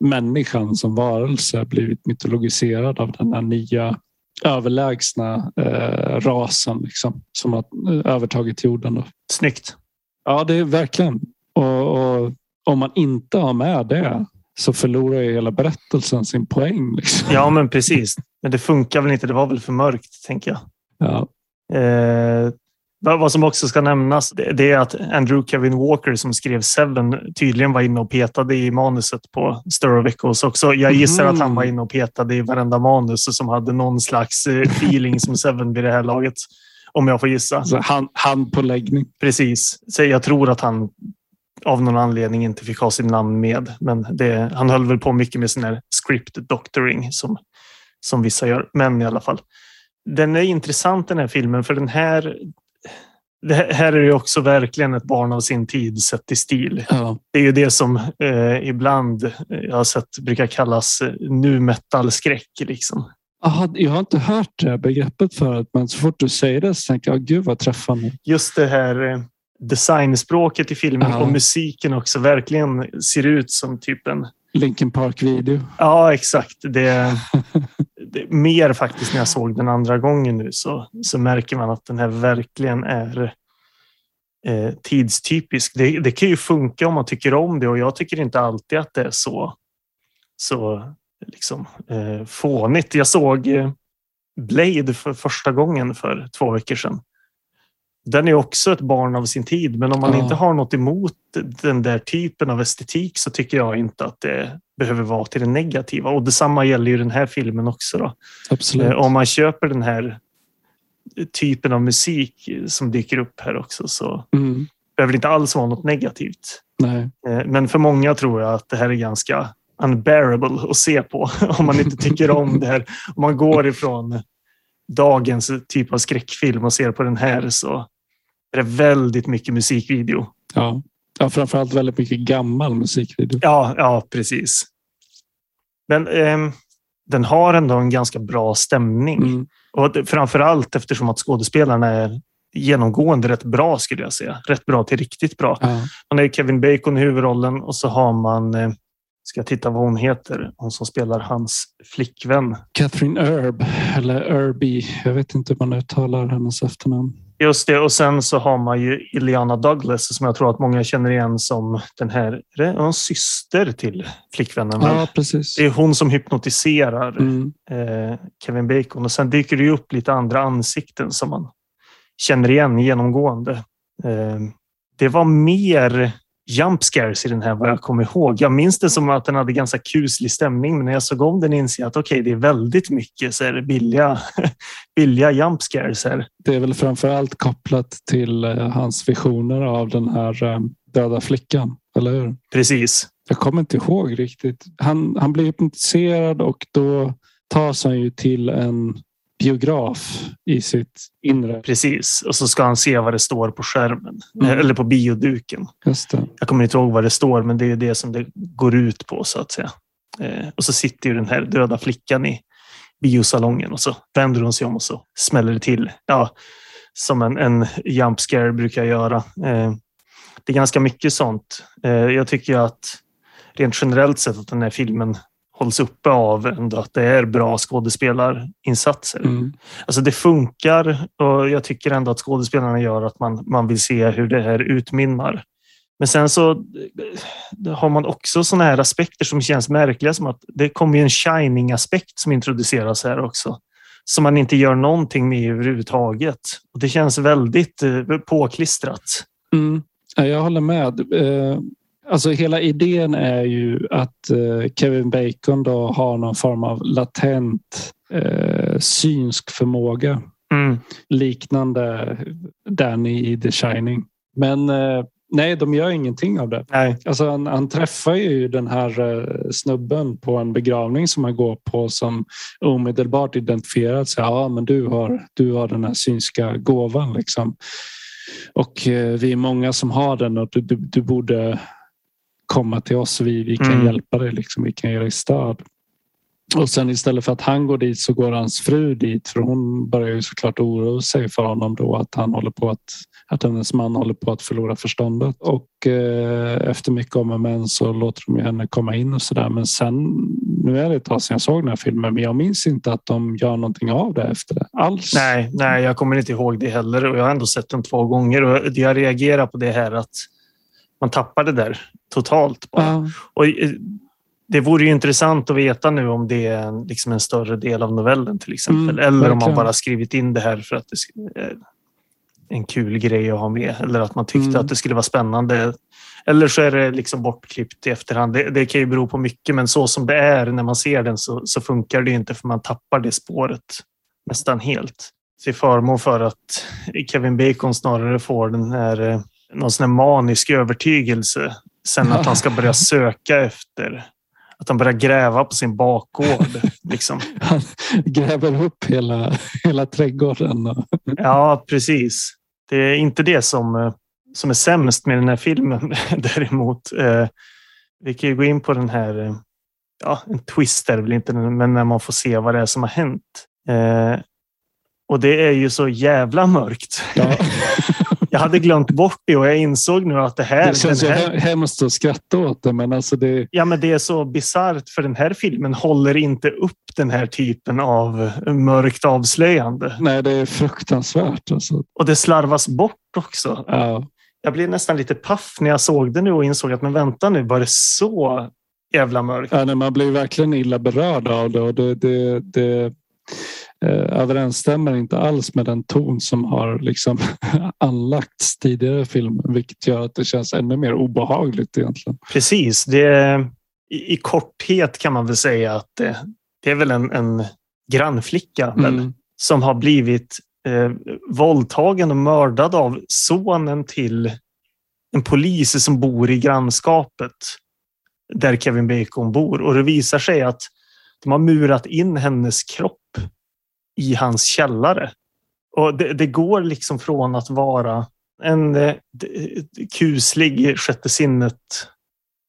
människan som varelse blivit mytologiserad av den här nya överlägsna eh, rasen liksom, som har eh, övertagit jorden. Då. Snyggt. Ja, det är verkligen. Och, och om man inte har med det så förlorar ju hela berättelsen sin poäng. Liksom. Ja, men precis. Men det funkar väl inte. Det var väl för mörkt, tänker jag. Ja. Eh, vad som också ska nämnas det är att Andrew Kevin Walker som skrev Seven tydligen var inne och petade i manuset på Stir Echoes också. Jag gissar mm. att han var inne och petade i varenda manus som hade någon slags eh, feeling som Seven vid det här laget. Om jag får gissa. Alltså hand, hand på läggning. Precis. Så jag tror att han av någon anledning inte fick ha sin namn med. Men det, han höll väl på mycket med sån här script doctoring som, som vissa gör. Men i alla fall. Den är intressant den här filmen för den här det här är ju också verkligen ett barn av sin tid sett i stil. Ja. Det är ju det som eh, ibland jag har sett brukar kallas eh, nu metal-skräck. Liksom. Aha, jag har inte hört det begreppet förut, men så fort du säger det så tänker jag, gud vad träffande. Just det här eh, designspråket i filmen ja. och musiken också verkligen ser ut som typ en Linkin Park-video. Ja, exakt. Det, det, mer faktiskt när jag såg den andra gången nu så, så märker man att den här verkligen är eh, tidstypisk. Det, det kan ju funka om man tycker om det och jag tycker inte alltid att det är så, så liksom, eh, fånigt. Jag såg eh, Blade för första gången för två veckor sedan den är också ett barn av sin tid. Men om man ja. inte har något emot den där typen av estetik så tycker jag inte att det behöver vara till det negativa. Och detsamma gäller ju den här filmen också. Då. Absolut. Eh, om man köper den här typen av musik som dyker upp här också så mm. behöver inte alls vara något negativt. Nej. Eh, men för många tror jag att det här är ganska unbearable att se på om man inte tycker om det här. Om man går ifrån dagens typ av skräckfilm och ser på den här så är det väldigt mycket musikvideo. Ja, ja framförallt väldigt mycket gammal musikvideo. Ja, ja precis. Men eh, den har ändå en ganska bra stämning. Mm. Och framför allt eftersom att skådespelarna är genomgående rätt bra skulle jag säga. Rätt bra till riktigt bra. Ja. Man är Kevin Bacon i huvudrollen och så har man eh, ska jag titta vad hon heter. Hon som spelar hans flickvän. Catherine Erb eller Irby. Jag vet inte hur man uttalar hennes efternamn. Just det, och sen så har man ju Iliana Douglas som jag tror att många känner igen som den här, är det en syster till flickvännen? Ja, precis. Det är hon som hypnotiserar mm. eh, Kevin Bacon och sen dyker det upp lite andra ansikten som man känner igen genomgående. Eh, det var mer jump scares i den här vad jag kommer ihåg. Jag minns det som att den hade ganska kuslig stämning, men när jag såg om den inser jag att okej, okay, det är väldigt mycket så här, billiga, billiga jump scares här. Det är väl framför allt kopplat till eh, hans visioner av den här eh, döda flickan, eller hur? Precis. Jag kommer inte ihåg riktigt. Han, han blir hypnotiserad och då tas han ju till en biograf i sitt inre. Precis, och så ska han se vad det står på skärmen mm. eller på bioduken. Just det. Jag kommer inte ihåg vad det står, men det är det som det går ut på så att säga. Eh, och så sitter ju den här döda flickan i biosalongen och så vänder hon sig om och så smäller det till. Ja, som en, en jump scare brukar göra. Eh, det är ganska mycket sånt. Eh, jag tycker att rent generellt sett att den här filmen hålls uppe av ändå att det är bra skådespelarinsatser. Mm. Alltså det funkar och jag tycker ändå att skådespelarna gör att man, man vill se hur det här utmynnar. Men sen så eh, har man också sådana här aspekter som känns märkliga som att det kommer en shining-aspekt som introduceras här också. Som man inte gör någonting med överhuvudtaget. Och det känns väldigt eh, påklistrat. Mm. Jag håller med. Eh, Alltså hela idén är ju att eh, Kevin Bacon då har någon form av latent eh, synsk förmåga. Mm. Liknande Danny i The Shining. Men eh, Nej, de gör ingenting av det. Nej. Alltså han, han träffar ju den här uh, snubben på en begravning som han går på som omedelbart identifierat sig. Ja, men du har, du har den här synska gåvan liksom. Och uh, vi är många som har den och du, du, du borde komma till oss. Vi, vi kan mm. hjälpa dig, liksom. vi kan ge dig stöd. Och sen istället för att han går dit så går hans fru dit för hon börjar ju såklart oroa sig för honom då att han håller på att att hennes man håller på att förlora förståndet och eh, efter mycket om och men så låter de henne komma in och så där. Men sen nu är det ett tag sedan jag såg den här filmen, men jag minns inte att de gör någonting av det efter det alls. Nej, nej, jag kommer inte ihåg det heller och jag har ändå sett den två gånger och jag reagerar på det här att man tappar det där totalt bara. Ja. Och eh, det vore ju intressant att veta nu om det är liksom en större del av novellen till exempel. Mm, eller om man bara skrivit in det här för att det är en kul grej att ha med. Eller att man tyckte mm. att det skulle vara spännande. Eller så är det liksom bortklippt i efterhand. Det, det, kan ju bero på mycket, men så som det är när man ser den så, så funkar det inte för man tappar det spåret nästan helt. Till förmån för att Kevin Bacon snarare får den här eh, någon sån manisk övertygelse sen att han ska börja söka efter att han börjar gräva på sin bakgård. Liksom. Han gräver upp hela, hela trädgården. ja, precis. Det är inte det som, eh, som är sämst med den här filmen däremot. Eh, vi kan ju gå in på den här, eh, ja, en twist är det väl inte, men när man får se vad det är som har hänt. och det är ju så jävla mörkt. Ja. jag hade glömt bort det och jag insåg nu att det här... Det känns här, hemskt att skratta åt det, men alltså det... Ja, men det är så bisarrt för den här filmen håller inte upp den här typen av mörkt avslöjande. Nej, det är fruktansvärt. Alltså. Och det slarvas bort också. Ja. Jag blev nästan lite paff när jag såg det nu och insåg att men vänta nu, var det så jävla mörkt? Ja, nej, man blir verkligen illa berörd av det och det, det, det överensstämmer inte alls med den ton som har liksom anlagts tidigare i filmen, vilket gör att det känns ännu mer obehagligt egentligen. Precis. Det, i, i korthet kan man väl säga att det, det är väl en, en grannflicka mm. väl, som har blivit eh, våldtagen och mördad av sonen till en polis som bor i grannskapet där Kevin Bacon bor. Och det visar sig att de har murat in hennes kropp i hans källare. Och det, det går liksom från att vara en eh, kuslig sjätte sinnet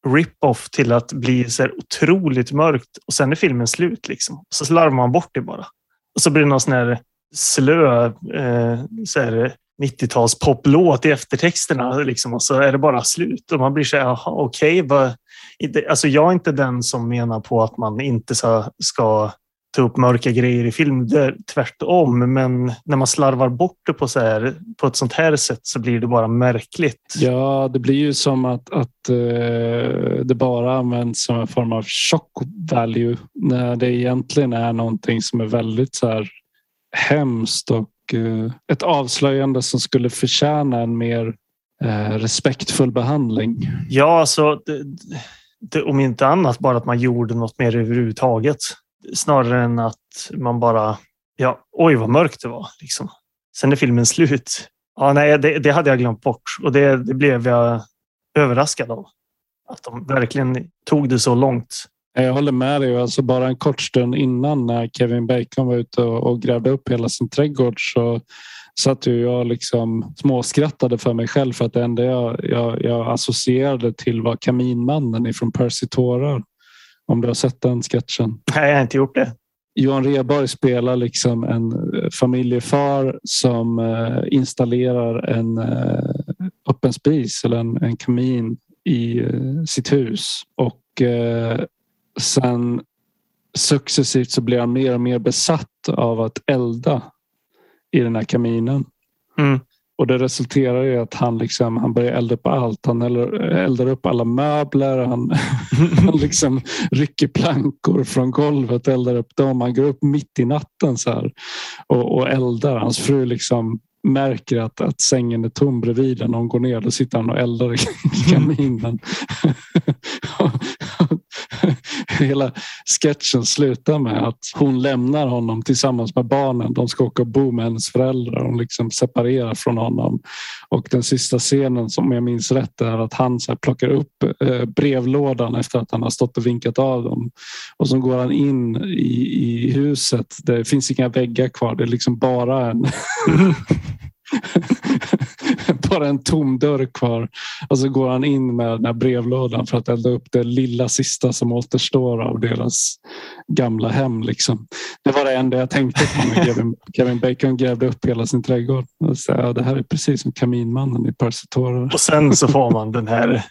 rip-off till att bli så här otroligt mörkt och sen är filmen slut. Liksom. Så slarvar man bort det bara. Och så blir det någon sån här slö eh, 90-tals poplåt i eftertexterna liksom, och så är det bara slut och man blir så här, okej. Okay, alltså jag är inte den som menar på att man inte ska ta upp mörka grejer i film. Det är tvärtom, men när man slarvar bort det på, så här, på ett sånt här sätt så blir det bara märkligt. Ja, det blir ju som att, att uh, det bara används som en form av shock value när det egentligen är någonting som är väldigt så här hemskt och uh, ett avslöjande som skulle förtjäna en mer uh, respektfull behandling. Ja, alltså det, det, om inte annat bara att man gjorde något mer överhuvudtaget snarare än att man bara, ja, oj vad mörkt det var. Liksom. Sen är filmen slut. Ja, nej, det, det hade jag glömt bort och det, det, blev jag överraskad av. Att de verkligen tog det så långt. Jag håller med dig. Alltså bara en kort stund innan när Kevin Bacon var ute och grävde upp hela sin trädgård så satt ju jag liksom småskrattade för mig själv för att det enda jag, jag, jag associerade till var Kaminmannen ifrån Percy Tårar. Om du har sett den sketchen? Nej, jag har inte gjort det. Johan Reborg spelar liksom en familjefar som eh, installerar en eh, öppen spis eller en, en kamin i eh, sitt hus och sen successivt så blir han mer och mer besatt av att elda i den här kaminen. Mm. Och det resulterar i att han, liksom, han börjar elda upp allt. Han eldar upp alla möbler. Han, han liksom rycker plankor från golvet, eldar upp dem. Han går upp mitt i natten så här och, och eldar. Hans fru liksom märker att, att sängen är tom bredvid när hon går ner. Då sitter han och eldar i kaminen. hela sketchen slutar med att hon lämnar honom tillsammans med barnen. De ska åka och bo med hennes föräldrar. Hon liksom separerar från honom. Och den sista scenen som jag minns rätt är att han så plockar upp eh, brevlådan efter att han har stått och vinkat av dem. Och så går han in i, i huset. Det finns inga väggar kvar. Det är liksom bara en bara en tom dörr kvar. Och så går han in med den här brevlådan för att elda upp det lilla sista som återstår av deras gamla hem. Liksom. Det var det enda jag tänkte på när Kevin, Kevin Bacon grävde upp hela sin trädgård. Och så, ja, det här är precis som Kaminmannen i Persetora. Och sen så får man den här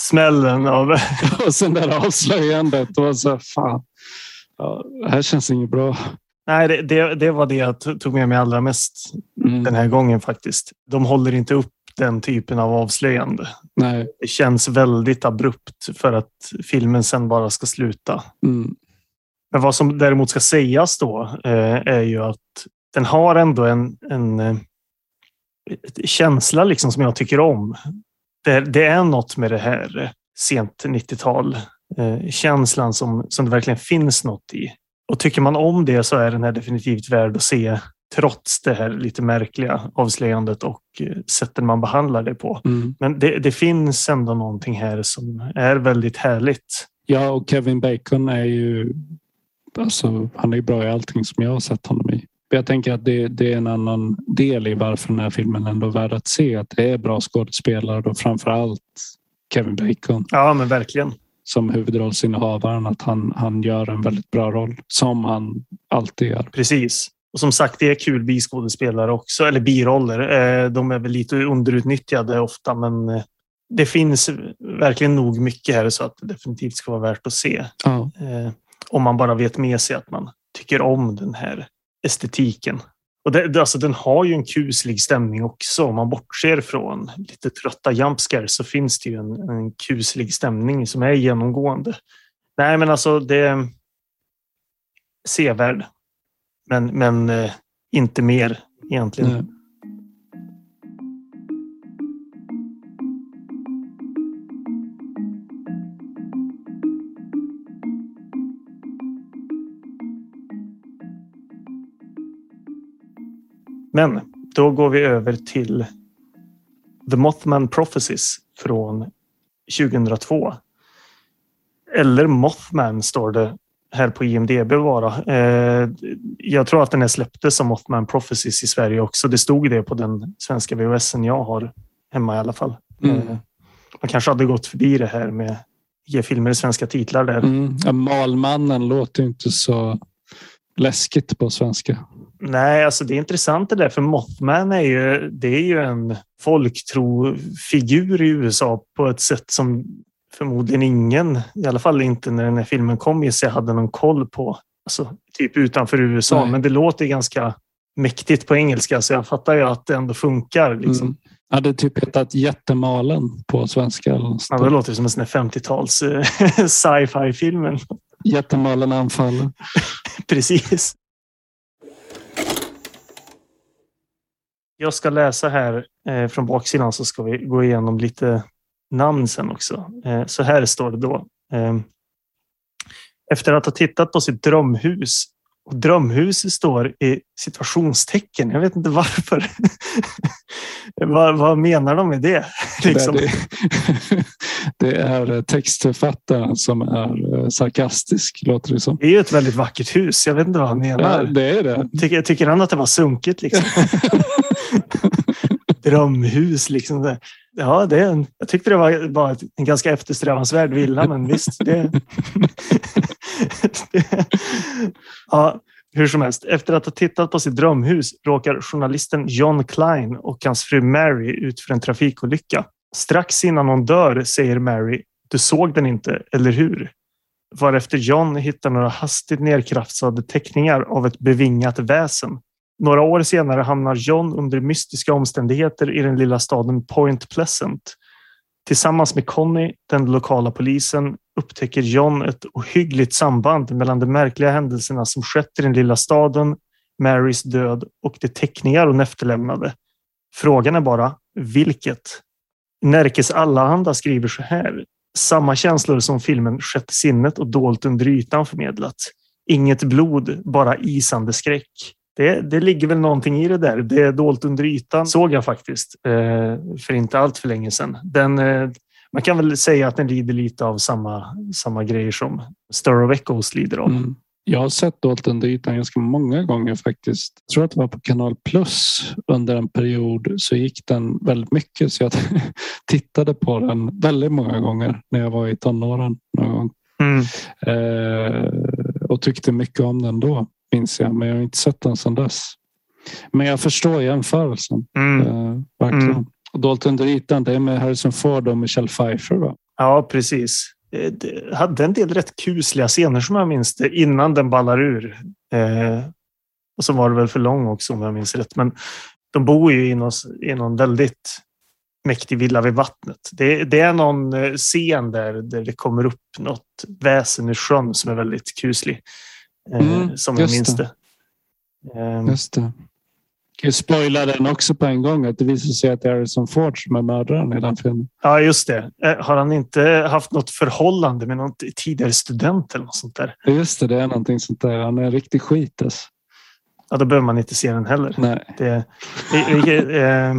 smällen av... och sen det här avslöjandet. Och så, fan, ja, det här känns inget bra. Nej, det, det, det, var det jag tog med mig allra mest mm. den här gången faktiskt. De håller inte upp den typen av avslöjande. Nej. Det känns väldigt abrupt för att filmen sen bara ska sluta. Mm. Men vad som däremot ska sägas då eh, är ju att den har ändå en, en eh, känsla liksom som jag tycker om. Det, det är något med det här sent 90-tal eh, känslan som, som det verkligen finns något i. Och tycker man om det så är den här definitivt värd att se trots det här lite märkliga avslöjandet och eh, sättet man behandlar det på. Mm. Men det, det, finns ändå någonting här som är väldigt härligt. Ja, och Kevin Bacon är ju alltså, han är bra i allting som jag har sett honom i. Jag tänker att det, det, är en annan del i varför den här filmen ändå är värd att se. Att det är bra skådespelare och framför allt Kevin Bacon. Ja, men verkligen som huvudrollsinnehavaren att han, han gör en väldigt bra roll som han alltid gör. Precis. Och som sagt, det är kul biskådespelare också, eller biroller. Eh, de är väl lite underutnyttjade ofta, men eh, det finns verkligen nog mycket här så att det definitivt ska vara värt att se. Ja. Eh, om man bara vet med sig att man tycker om den här estetiken. Och det, alltså, den har ju en kuslig stämning också. Om man bortser från lite trötta jumpscares så finns det ju en, en kuslig stämning som är genomgående. Nej, men alltså det är sevärd. Men, men eh, inte mer egentligen. Nej. Men då går vi över till The Mothman Prophecies från 2002. Eller Mothman står det här på IMDB bara. Eh, jag tror att den är släpptes som Mothman Prophecies i Sverige också. Det stod det på den svenska VHSen jag har hemma i alla fall. Mm. Eh, man kanske hade gått förbi det här med ge filmer i svenska titlar där. Mm. Ja, Malmannen låter inte så läskigt på svenska. Nej, alltså det är intressant det där, för Mothman är ju, det är ju en folktrofigur i USA på ett sätt som förmodligen ingen, i alla fall inte när den här filmen kom, sig hade någon koll på. Alltså, typ utanför USA, Nej. men det låter ganska mäktigt på engelska, så jag fattar ju att det ändå funkar. Liksom. Mm. Ja, det typ hetat Jättemalen på svenska. Ja, det låter som en 50-tals eh, sci-fi filmen. Jättemalen anfaller. Precis. Jag ska läsa här eh, från baksidan så ska vi gå igenom lite namn sen också. Eh, så här står det då. Eh, efter att ha tittat på sitt drömhus och drömhus står i situationstecken. Jag vet inte varför. vad, vad, menar de med det? Liksom. Det, det, är textförfattaren som är eh, sarkastisk, låter det som. Det är ju ett väldigt vackert hus. Jag vet inte vad han menar. Ja, det är det. Tycker, tycker han att det var sunkigt? Liksom? Drömhus liksom. Ja, det en, jag tyckte det var, var en ganska eftersträvansvärd villa, men visst. Det, ja, hur som helst, efter att ha tittat på sitt drömhus råkar journalisten John Klein och hans fru Mary ut för en trafikolycka. Strax innan hon dör säger Mary, du såg den inte, eller hur? Varefter John hittar några hastigt nedkrafsade teckningar av ett bevingat väsen några år senare hamnar John under mystiska omständigheter i den lilla staden Point Pleasant. Tillsammans med Connie, den lokala polisen, upptäcker John ett ohyggligt samband mellan de märkliga händelserna som skett i den lilla staden, Marys död och de teckningar hon efterlämnade. Frågan är bara vilket? Närkes Allahanda skriver så här. samma känslor som filmen Sjätte sinnet och Dolt under ytan förmedlat. Inget blod, bara isande skräck. Det, det ligger väl någonting i det där. Det är dolt under ytan såg jag faktiskt eh, för inte allt för länge sedan. Den, eh, man kan väl säga att den lider lite av samma, samma grejer som Stir of Echoes lider av. Mm. Jag har sett Dolt under ytan ganska många gånger faktiskt. Jag tror att det var på Kanal Plus under en period så gick den väldigt mycket så jag tittade på den väldigt många gånger när jag var i tonåren. Någon gång. Mm. Eh, och tyckte mycket om den då minns jag, men jag har inte sett den sedan dess. Men jag förstår jämförelsen. Mm. Eh, verkligen. Mm. Och Dolt under ytan, det är med Harrison Ford och Michelle Pfeiffer va? Ja, precis. Eh, det hade en del rätt kusliga scener som jag minns det innan den ballar ur. Eh, och så var det väl för lång också om jag minns rätt. Men de bor ju i någon, i någon väldigt mäktig villa vid vattnet. Det, det, är någon eh, scen där, där det kommer upp något väsen ur sjön som är väldigt kuslig. Eh, mm, som jag minns det. det. Um, just det. Jag spoila den också på en gång? Att det visar sig att det är Harrison Ford som är mördaren i den filmen. Ja, just det. Eh, har han inte haft något förhållande med någon tidigare student eller något sånt där? Just det, det är någonting sånt där. Han är riktig skit. Alltså. Ja, då behöver man inte se den heller. Nej. Det, eh,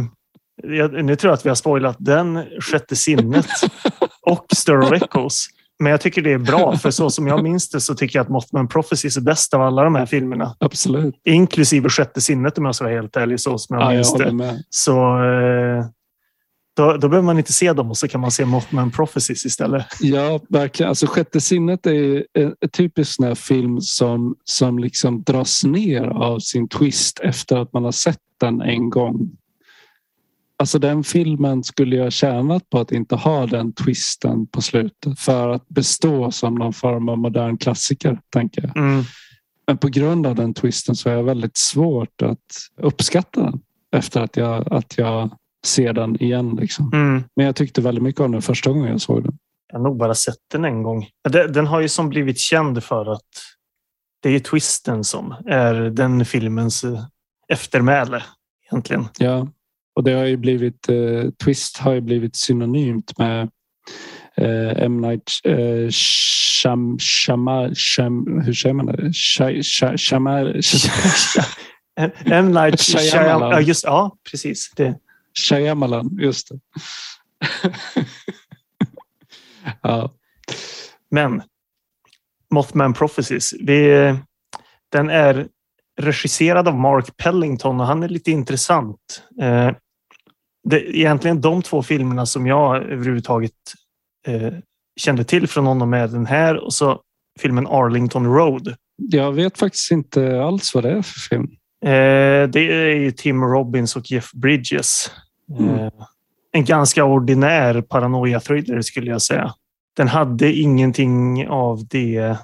nu tror jag att vi har spoilat den, Sjätte sinnet och Stir of Echoes. Men jag tycker det är bra, för så som jag minns det så tycker jag att Mothman Prophecies är bäst av alla de här filmerna. Absolut. Inklusive Sjätte sinnet om jag ska vara helt ärlig, så som jag ja, minns jag det. Så eh, då, då behöver man inte se dem och så kan man se Mothman Prophecies istället. Ja, verkligen. Alltså, Sjätte sinnet är en typisk sån här film som, som liksom dras ner av sin twist efter att man har sett den en gång. Alltså den filmen skulle jag tjänat på att inte ha den twisten på slutet för att bestå som någon form av modern klassiker, tänker jag. Mm. Men på grund av den twisten så är jag väldigt svårt att uppskatta den efter att jag, att jag ser den igen. Liksom. Mm. Men jag tyckte väldigt mycket om den första gången jag såg den. Jag har nog bara sett den en gång. Den har ju som blivit känd för att det är twisten som är den filmens eftermäle egentligen. Ja, och det har ju blivit, eh, Twist har ju blivit synonymt med eh, M. Night eh, Sham, Shama, Sham, hur säger man det? Shamar, M. Night Shyamalan. Ja, just, ja, precis. Det. Shyamalan, just det. ja. Men Mothman Prophecies. Vi, den är regisserad av Mark Pellington och han är lite intressant. Eh, det är egentligen de två filmerna som jag överhuvudtaget eh, kände till från honom är den här och så filmen Arlington Road. Jag vet faktiskt inte alls vad det är för film. Eh, det är Tim Robbins och Jeff Bridges. Mm. Eh, en ganska ordinär paranoia-thriller skulle jag säga. Den hade ingenting av det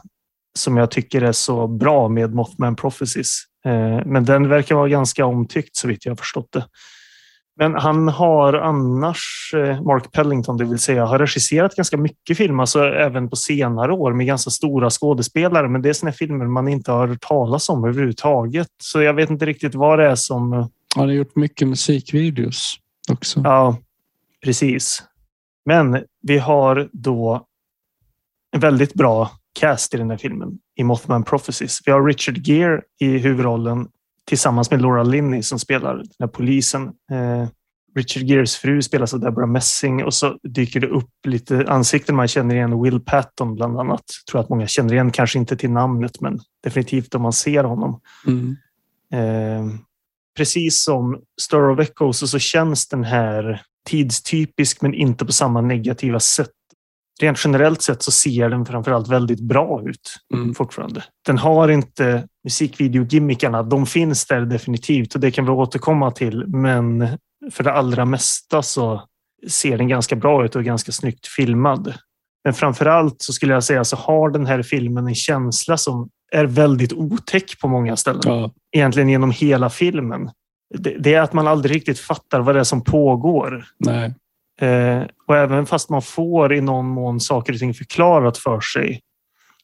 som jag tycker är så bra med Mothman Prophecies. Eh, men den verkar vara ganska omtyckt så vitt jag har förstått det. Men han har annars, eh, Mark Pellington det vill säga, har regisserat ganska mycket film, alltså även på senare år med ganska stora skådespelare. Men det är såna filmer man inte har hört talas om överhuvudtaget. Så jag vet inte riktigt vad det är som... Han har gjort mycket musikvideos också. Ja, precis. Men vi har då en väldigt bra cast i den här filmen i Mothman Prophecies. Vi har Richard Gere i huvudrollen tillsammans med Laura Linney som spelar den här polisen. Eh, Richard Geres fru spelas av Deborah Messing och så dyker det upp lite ansikten man känner igen. Will Patton bland annat. Tror att många känner igen, kanske inte till namnet, men definitivt om man ser honom. Mm. Eh, precis som Star of Echoes så känns den här tidstypisk, men inte på samma negativa sätt rent generellt sett så ser den framförallt väldigt bra ut mm. fortfarande. Den har inte musikvideogimmikarna. De finns där definitivt och det kan vi återkomma till. Men för det allra mesta så ser den ganska bra ut och ganska snyggt filmad. Men framför allt så skulle jag säga så har den här filmen en känsla som är väldigt otäck på många ställen. Ja. Egentligen genom hela filmen. Det, är att man aldrig riktigt fattar vad det är som pågår. Nej. Eh, och även fast man får i någon mån saker och ting förklarat för sig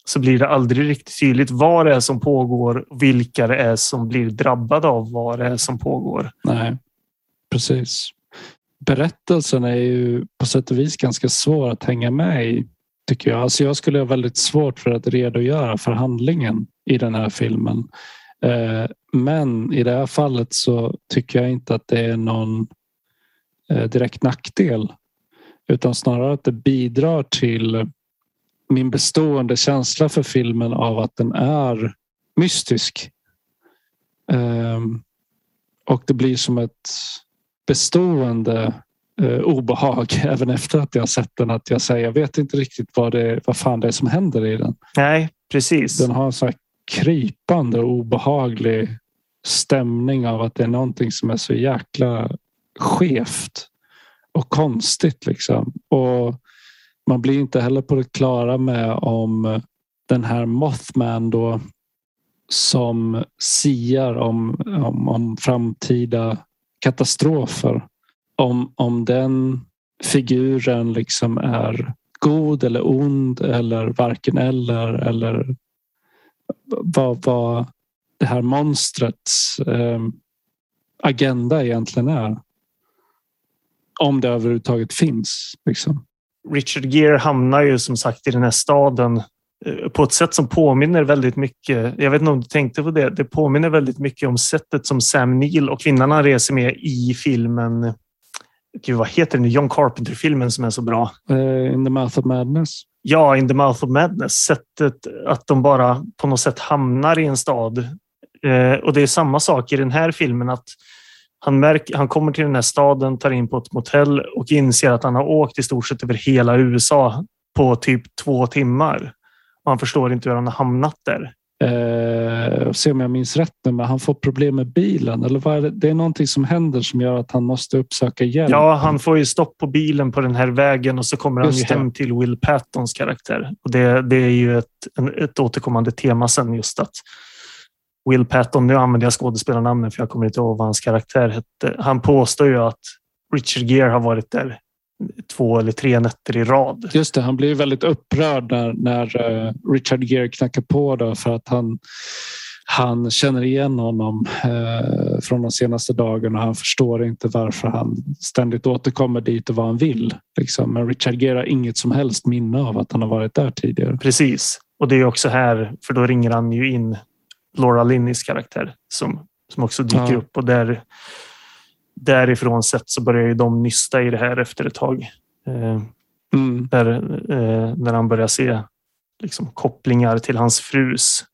så blir det aldrig riktigt tydligt vad det är som pågår och vilka det är som blir drabbade av vad det är som pågår. Nej, precis. berättelsen är ju på sätt och vis ganska svår att hänga med i. Tycker jag. Alltså jag skulle ha väldigt svårt för att redogöra för handlingen i den här filmen. Eh, men i det här fallet så tycker jag inte att det är någon direkt nackdel. Utan snarare att det bidrar till min bestående känsla för filmen av att den är mystisk. Ehm, och det blir som ett bestående eh, obehag även efter att jag sett den. Att jag säger jag vet inte riktigt vad, det, vad fan det är som händer i den. Nej, precis. Den har en så här krypande obehaglig stämning av att det är någonting som är så jäkla skevt och konstigt. Liksom. Och man blir inte heller på det klara med om den här Mothman då som siar om, om, om framtida katastrofer. Om, om den figuren liksom är god eller ond eller varken eller eller vad, vad det här monstrets eh, agenda egentligen är. Om det överhuvudtaget finns. Liksom. Richard Gere hamnar ju som sagt i den här staden eh, på ett sätt som påminner väldigt mycket. Jag vet inte om du tänkte på det. Det påminner väldigt mycket om sättet som Sam Neill och kvinnan han reser med i filmen. Gud, vad heter den? John Carpenter-filmen som är så bra. Uh, in the mouth of madness. Ja, In the mouth of madness. Sättet att de bara på något sätt hamnar i en stad. Uh, och det är samma sak i den här filmen. att han, märker, han kommer till den här staden, tar in på ett motell och inser att han har åkt i stort sett över hela USA på typ två timmar. Och han förstår inte hur han har hamnat där. Eh, se om jag minns rätt nu, men han får problem med bilen. Eller vad är det? det är någonting som händer som gör att han måste uppsöka hjälp. Ja, han får ju stopp på bilen på den här vägen och så kommer han ju hem till Will Pattons karaktär. Och det, det är ju ett, ett återkommande tema sen just att Will Patton, nu använder jag skådespelarnamnet för jag kommer inte ihåg vad hans karaktär hette. Han påstår ju att Richard Gere har varit där två eller tre nätter i rad. Just det, han blir väldigt upprörd när, när uh, Richard Gere knackar på då för att han han känner igen honom eh, från de senaste dagarna. Han förstår inte varför han ständigt återkommer dit och vad han vill. Liksom. Men Richard Gere har inget som helst minne av att han har varit där tidigare. Precis. Och det är också här, för då ringer han ju in Laura Linnys karaktär som, som också dyker ja. upp och där, därifrån sett så börjar ju de nysta i det här efter ett tag. Eh, mm. där, eh, när han börjar se liksom, kopplingar till hans frus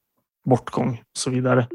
bortgång och så vidare.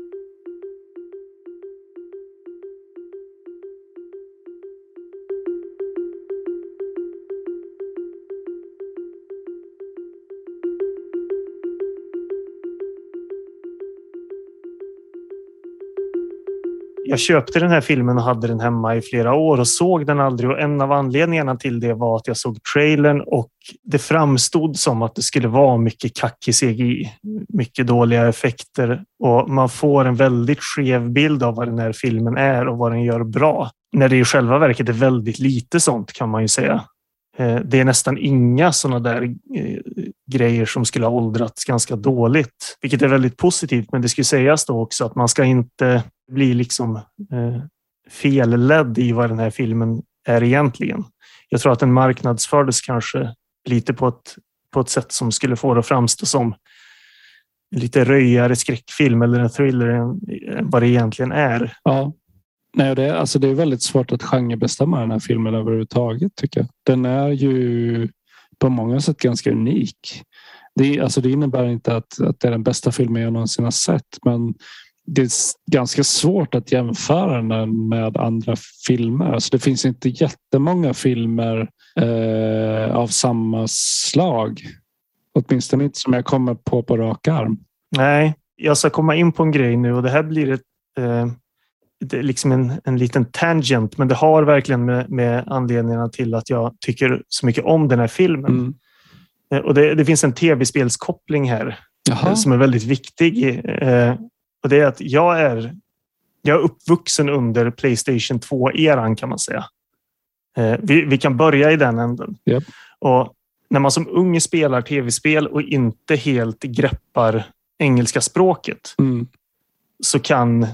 Jag köpte den här filmen och hade den hemma i flera år och såg den aldrig. Och en av anledningarna till det var att jag såg trailern och det framstod som att det skulle vara mycket kackig CGI, mycket dåliga effekter och man får en väldigt skev bild av vad den här filmen är och vad den gör bra. När det i själva verket är väldigt lite sånt kan man ju säga. Eh, det är nästan inga sådana där eh, grejer som skulle ha åldrats ganska dåligt, vilket är väldigt positivt. Men det ska sägas då också att man ska inte blir liksom eh, felledd i vad den här filmen är egentligen. Jag tror att den marknadsfördes kanske lite på ett, på ett sätt som skulle få det att framstå som lite röjare skräckfilm eller en thriller än vad det egentligen är. Ja, Nej, det, är, alltså det är väldigt svårt att genrebestämma den här filmen överhuvudtaget tycker jag. Den är ju på många sätt ganska unik. Det, alltså det innebär inte att, att det är den bästa filmen jag någonsin har sett men det är ganska svårt att jämföra den med andra filmer. Alltså det finns inte jättemånga filmer eh, av samma slag. Åtminstone inte som jag kommer på på rak arm. Nej, jag ska komma in på en grej nu och det här blir ett eh det liksom en, en liten tangent, men det har verkligen med, med anledningarna till att jag tycker så mycket om den här filmen. Mm. Eh, och det, det, finns en tv-spelskoppling här Jaha. Eh, som är väldigt viktig. Eh, och det är att jag är, jag är uppvuxen under Playstation 2-eran kan man säga. Vi, vi, kan börja i den änden. Yep. Och när man som ung spelar tv-spel och inte helt greppar engelska språket mm. så kan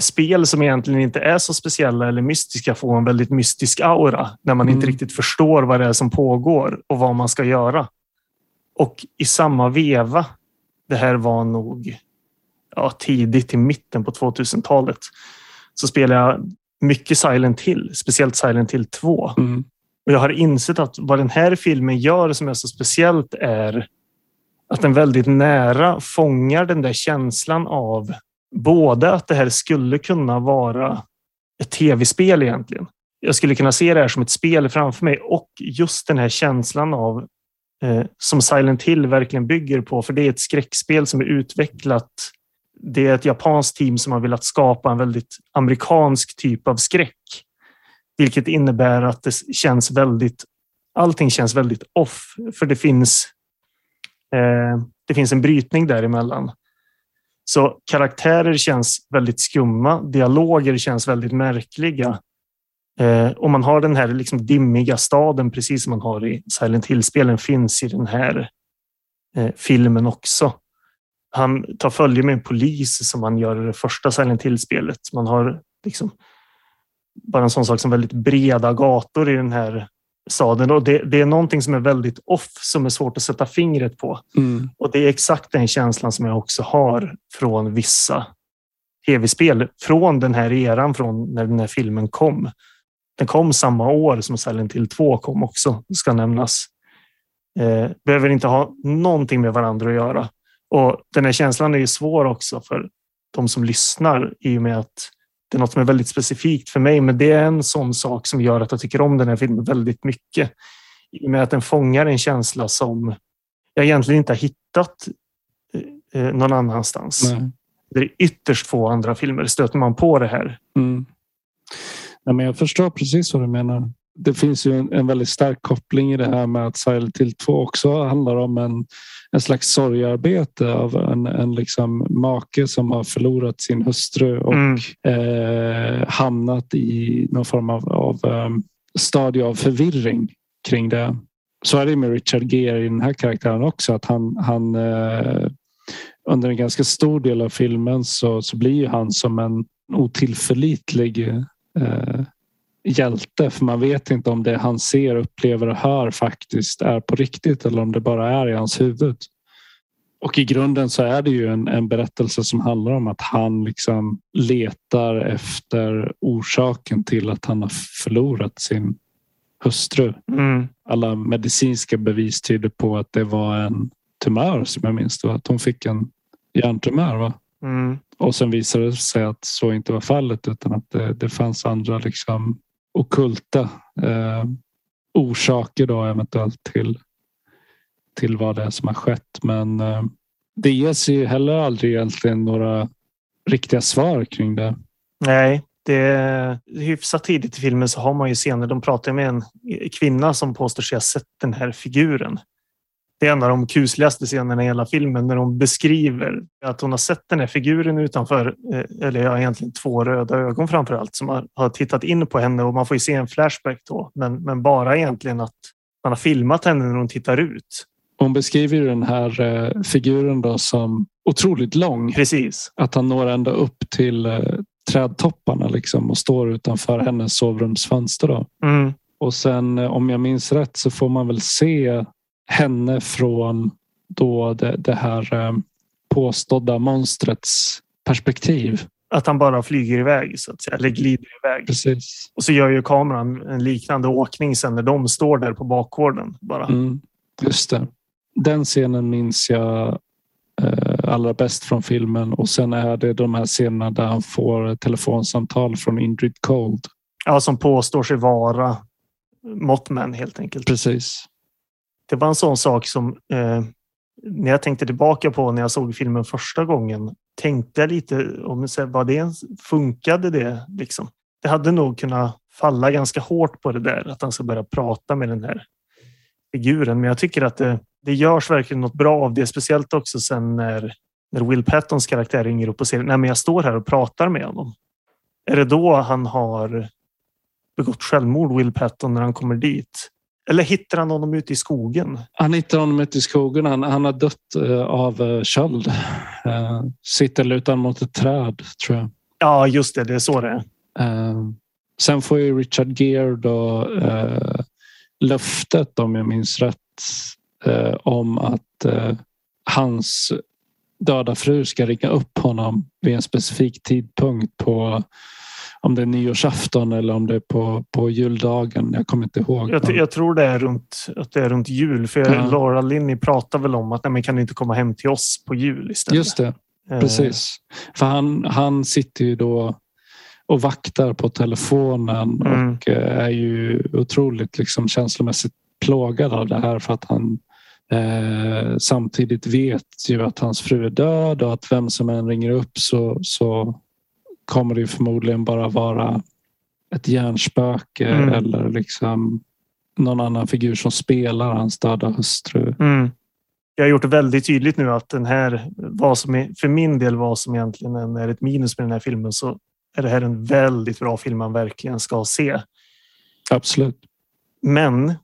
spel som egentligen inte är så speciella eller mystiska får en väldigt mystisk aura när man mm. inte riktigt förstår vad det är som pågår och vad man ska göra. Och i samma veva, det här var nog ja, tidigt i mitten på 2000-talet, så spelade jag mycket Silent Hill, speciellt Silent Hill 2. Mm. Och jag har insett att vad den här filmen gör som är så speciellt är att den väldigt nära fångar den där känslan av både att det här skulle kunna vara ett tv-spel egentligen. Jag skulle kunna se det här som ett spel framför mig och just den här känslan av eh, som Silent Hill verkligen bygger på, för det är ett skräckspel som är utvecklat. Det är ett japanskt team som har velat skapa en väldigt amerikansk typ av skräck, vilket innebär att det känns väldigt. Allting känns väldigt off, för det finns. Eh, det finns en brytning däremellan. Så karaktärer känns väldigt skumma. Dialoger känns väldigt märkliga. Eh, och man har den här liksom dimmiga staden, precis som man har i Silent Hill-spelen, finns i den här eh, filmen också. Han tar följe med en polis som man gör i det första Silent Hill-spelet. Man har liksom bara en sån sak som väldigt breda gator i den här staden och det, det, är någonting som är väldigt off som är svårt att sätta fingret på. Mm. Och det är exakt den känslan som jag också har från vissa tv-spel från den här eran, från när den här filmen kom. Den kom samma år som Silent Hill 2 kom också, ska nämnas. Eh, behöver inte ha någonting med varandra att göra. Och den här känslan är ju svår också för de som lyssnar i och med att det är något som är väldigt specifikt för mig, men det är en sån sak som gör att jag tycker om den här filmen väldigt mycket. I och med att den fångar en känsla som jag egentligen inte har hittat eh, eh, någon annanstans. Nej. Det är ytterst få andra filmer stöter man på det här. Mm. Ja, men jag förstår precis vad du menar. Det finns ju en, en väldigt stark koppling i det här med att Silent Hill 2 också handlar om en en slags sorgarbete av en, en liksom make som har förlorat sin hustru och mm. eh, hamnat i någon form av, av um, stadie av förvirring kring det. Så är det med Richard Gere i den här karaktären också. Att han, han eh, under en ganska stor del av filmen så, så blir han som en otillförlitlig eh, hjälte för man vet inte om det han ser, upplever och hör faktiskt är på riktigt eller om det bara är i hans huvud. Och i grunden så är det ju en, en berättelse som handlar om att han liksom letar efter orsaken till att han har förlorat sin hustru. Mm. Alla medicinska bevis tyder på att det var en tumör som jag minns det. Att hon fick en hjärntumör. Va? Mm. Och sen visade det sig att så inte var fallet utan att det, det fanns andra liksom okulta eh, orsaker då eventuellt till, till vad det är som har skett. Men eh, det ges ju heller aldrig egentligen några riktiga svar kring det. Nej, det är hyfsat tidigt i filmen så har man ju scener. De pratar med en kvinna som påstår sig ha sett den här figuren det är en av de kusligaste scenerna i hela filmen när hon beskriver att hon har sett den här figuren utanför, eh, eller ja, egentligen två röda ögon framför allt, som har, har tittat in på henne och man får ju se en flashback då, men, men bara egentligen att man har filmat henne när hon tittar ut. Hon beskriver den här eh, figuren då som otroligt lång. Precis. Att han når ända upp till eh, trädtopparna liksom och står utanför hennes sovrumsfönster. Då. Mm. Och sen om jag minns rätt så får man väl se henne från då det, det här eh, påstådda monstrets perspektiv. Att han bara flyger iväg så att säga, eller glider iväg. Precis. Och så gör ju kameran en liknande åkning sen när de står där på bakgården. Bara. Mm, just det. Den scenen minns jag eh, allra bäst från filmen och sen är det de här scenerna där han får telefonsamtal från Indrid Cold. Ja, som påstår sig vara Mothman helt enkelt. Precis det var en sån sak som eh, när jag tänkte tillbaka på när jag såg filmen första gången tänkte jag lite om vad det funkade det liksom. Det hade nog kunnat falla ganska hårt på det där att han ska börja prata med den här figuren. Men jag tycker att det, det görs verkligen något bra av det, speciellt också sen när, när Will Pattons karaktär ringer upp och säger nej, men jag står här och pratar med honom. Är det då han har begått självmord, Will Patton, när han kommer dit? Eller hittar han honom ute i skogen? Han hittar honom ute i skogen. Han, han har dött uh, av uh, köld. Uh, sitter lutad mot ett träd, tror jag. Ja, just det. Det är så det är. Sen får ju Richard Gere då löftet, om jag minns rätt, om att hans döda fru ska ringa upp honom vid en specifik tidpunkt på om det är nyårsafton eller om det är på, på juldagen. Jag kommer inte ihåg. Jag, jag tror det är, runt, att det är runt jul. För ja. Laura Linney pratar väl om att nej, men kan du inte komma hem till oss på jul istället? Just det, eh. precis. För han, han sitter ju då och vaktar på telefonen mm. och eh, är ju otroligt liksom känslomässigt plågad av det här för att han eh, samtidigt vet ju att hans fru är död och att vem som än ringer upp så, så kommer det förmodligen bara vara ett hjärnspöke mm. eller liksom någon annan figur som spelar hans döda hustru. Mm. Jag har gjort det väldigt tydligt nu att den här, vad som är, för min del vad som egentligen är ett minus med den här filmen så är det här en väldigt bra film man verkligen ska se. Absolut. Men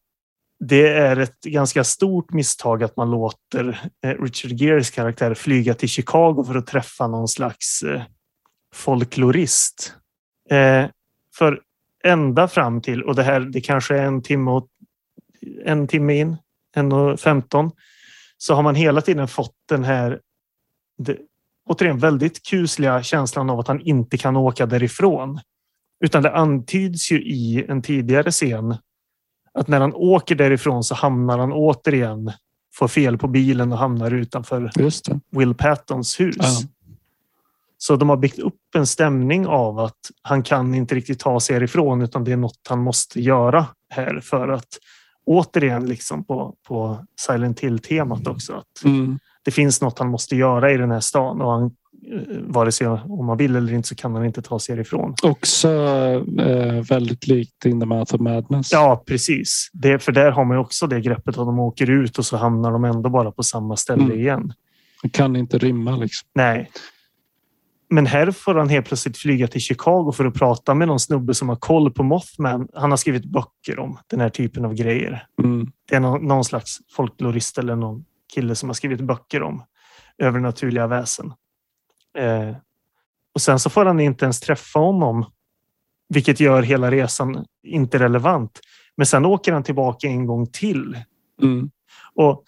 det är ett ganska stort misstag att man låter eh, Richard Geres karaktär flyga till Chicago för att träffa någon slags eh, folklorist. Eh, för ända fram till, och det här det kanske är en timme, och, en timme in, en och femton, så har man hela tiden fått den här det, återigen väldigt kusliga känslan av att han inte kan åka därifrån. Utan det antyds ju i en tidigare scen att när han åker därifrån så hamnar han återigen, får fel på bilen och hamnar utanför Will Pattons hus. Ja. Så de har byggt upp en stämning av att han kan inte riktigt ta sig härifrån utan det är något han måste göra här för att återigen liksom på, på Silent Hill-temat också. Att mm. Det finns något han måste göra i den här stan och han, eh, vare sig om man vill eller inte så kan han inte ta sig härifrån. Också eh, väldigt likt In the Mouth of Madness. Ja, precis. Det, för där har man också det greppet att de åker ut och så hamnar de ändå bara på samma ställe mm. igen. Det kan inte rimma liksom. Nej. Men här får han helt plötsligt flyga till Chicago för att prata med någon snubbe som har koll på Mothman. Han har skrivit böcker om den här typen av grejer. Mm. Det är någon, någon, slags folklorist eller någon kille som har skrivit böcker om övernaturliga väsen. Eh, och sen så får han inte ens träffa honom, vilket gör hela resan inte relevant. Men sen åker han tillbaka en gång till. Mm. Och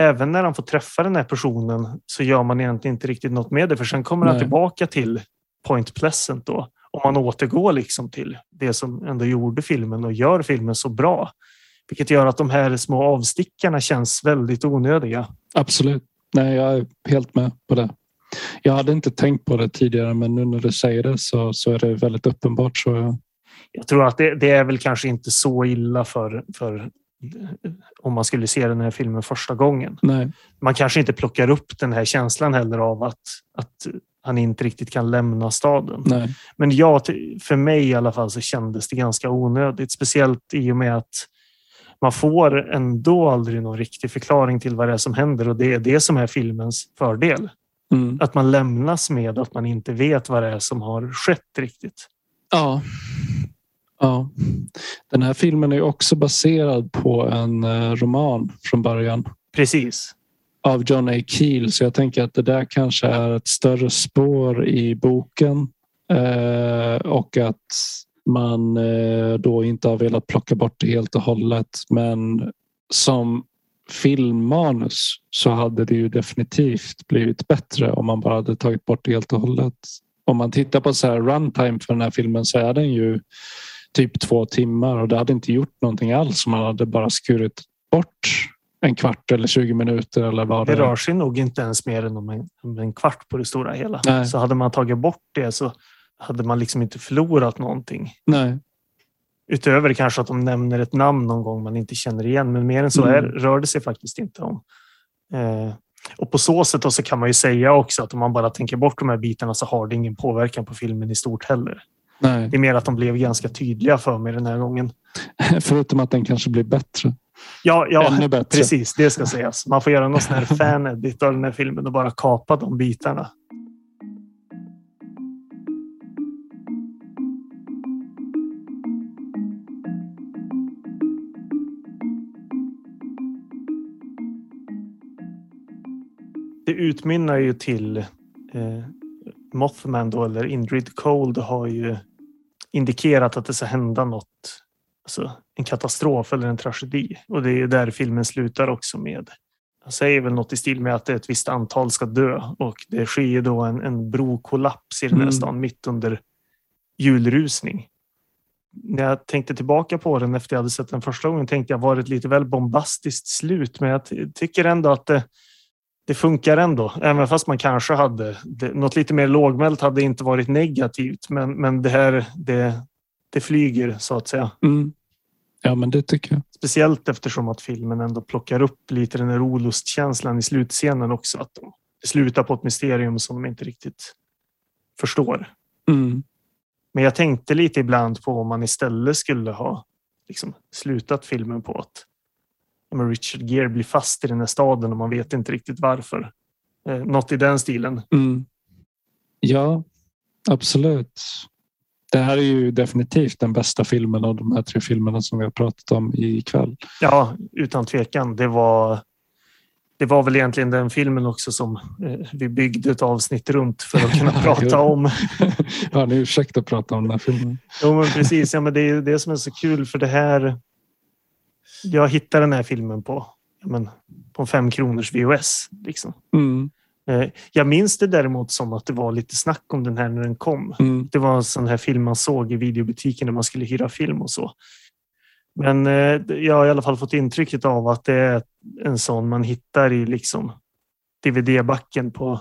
även när han får träffa den här personen så gör man egentligen inte riktigt något med det för sen kommer Nej. han tillbaka till Point Pleasant då. Och man återgår liksom till det som ändå gjorde filmen och gör filmen så bra. Vilket gör att de här små avstickarna känns väldigt onödiga. Absolut. Nej, jag är helt med på det. Jag hade inte tänkt på det tidigare men nu när du säger det så, så är det väldigt uppenbart. Så jag... jag tror att det, det, är väl kanske inte så illa för, för om man skulle se den här filmen första gången. Nej. Man kanske inte plockar upp den här känslan heller av att, att han inte riktigt kan lämna staden. Nej. Men ja, för mig i alla fall så kändes det ganska onödigt. Speciellt i och med att man får ändå aldrig någon riktig förklaring till vad det är som händer och det är det som är filmens fördel. Mm. Att man lämnas med att man inte vet vad det är som har skett riktigt. Ja, Ja. Den här filmen är också baserad på en eh, roman från början. Precis. Av John A. Keel. Så jag tänker att det där kanske är ett större spår i boken. Eh, och att man eh, då inte har velat plocka bort det helt och hållet. Men som filmmanus så hade det ju definitivt blivit bättre om man bara hade tagit bort det helt och hållet. Om man tittar på så här runtime för den här filmen så är den ju typ två timmar och det hade inte gjort någonting alls man hade bara skurit bort en kvart eller 20 minuter eller vad det, det rör sig nog inte ens mer än om en, om en kvart på det stora hela. Nej. Så hade man tagit bort det så hade man liksom inte förlorat någonting. Nej. Utöver kanske att de nämner ett namn någon gång man inte känner igen, men mer än så mm. är, rör det sig faktiskt inte om. Eh, och på så sätt så kan man ju säga också att om man bara tänker bort de här bitarna så har det ingen påverkan på filmen i stort heller. Nej. Det är mer att de blev ganska tydliga för mig den här gången. Förutom att den kanske blir bättre. Ja, ja bättre. precis. Det ska sägas. Man får göra någon sån här fan-edit av den här filmen och bara kapa de bitarna. Det utmynnar ju till eh, Mothman då, eller Indrid Cold har ju indikerat att det ska hända något. Alltså en katastrof eller en tragedi. Och det är där filmen slutar också med. Han säger väl något i stil med att ett visst antal ska dö och det sker då en, en brokollaps i den här Mm. stan mitt under julrusning. När jag tänkte tillbaka på den efter jag hade sett den första gången tänkte jag var det ett lite väl bombastiskt slut men jag ty- tycker ändå att det, det funkar ändå. Även fast man kanske hade det, något lite mer lågmält hade inte varit negativt men, men det här det, det flyger så att säga. Mm. Ja, men det tycker jag. Speciellt eftersom att filmen ändå plockar upp lite den här olustkänslan i slutscenen också. Att de slutar på ett mysterium som de inte riktigt förstår. Mm. Men jag tänkte lite ibland på om man istället skulle ha liksom, slutat filmen på att men Richard Gere blir fast i den här staden och man vet inte riktigt varför. Eh, något i den stilen. Mm. Ja, absolut. Det här är ju definitivt den bästa filmen av de här tre filmerna som vi har pratat om ikväll. Ja, utan tvekan. Det var, det var väl egentligen den filmen också som eh, vi byggde ett avsnitt runt för att kunna prata om. Ja, ni ursäkta att prata om den här filmen. Jo, men precis. Ja, men det är det som är så kul för det här. Jag hittade den här filmen på, men, på fem kronors VHS. Liksom. Mm. Eh, Jag minns det däremot som att det var lite snack om den här när den kom. Mm. Det var en sån här film man såg i videobutiken när man skulle hyra film och så. Men eh, jag har i alla fall fått intrycket av att det är en sån man hittar i liksom DVD-backen på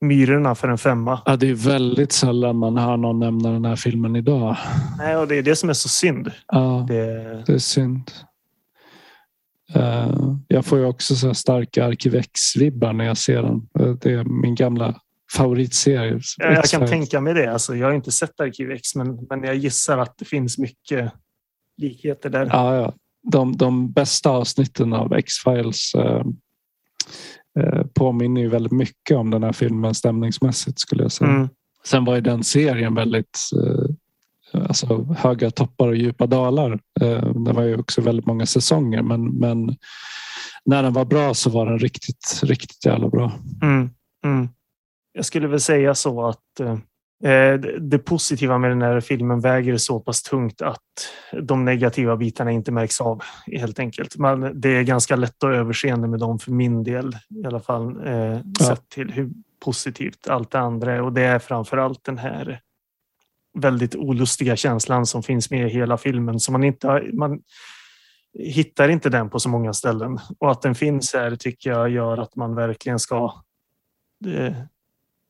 Myrorna för en femma. Ja, det är väldigt sällan man hör någon nämna den här filmen idag. Nej, och det är det som är så synd. Ja, Det, det är synd. Eh, jag får ju också så starka Arkivex-vibbar när jag ser den. Eh, Det är min gamla favoritserie. jag, jag kan tänka mig det. Alltså, jag har inte sett Arkiv X, men, men jag gissar att det finns mycket likheter där. Ja, ja. De, de bästa avsnitten av X-Files eh, eh, påminner ju väldigt mycket om den här filmen stämningsmässigt skulle jag säga. Mm. Sen var ju den serien väldigt eh, alltså, höga toppar och djupa dalar. Eh, det var ju också väldigt många säsonger men, men när den var bra så var den riktigt, riktigt jävla bra. Mm, mm. Jag skulle väl säga så att eh, det, det positiva med den här filmen väger så pass tungt att de negativa bitarna inte märks av helt enkelt. Men det är ganska lätt att överseende med dem för min del i alla fall. Eh, Ja. Sett till hur positivt allt det andra är och det är framför allt den här väldigt olustiga känslan som finns med i hela filmen som man inte man hittar inte den på så många ställen och att den finns här tycker jag gör att man verkligen ska eh,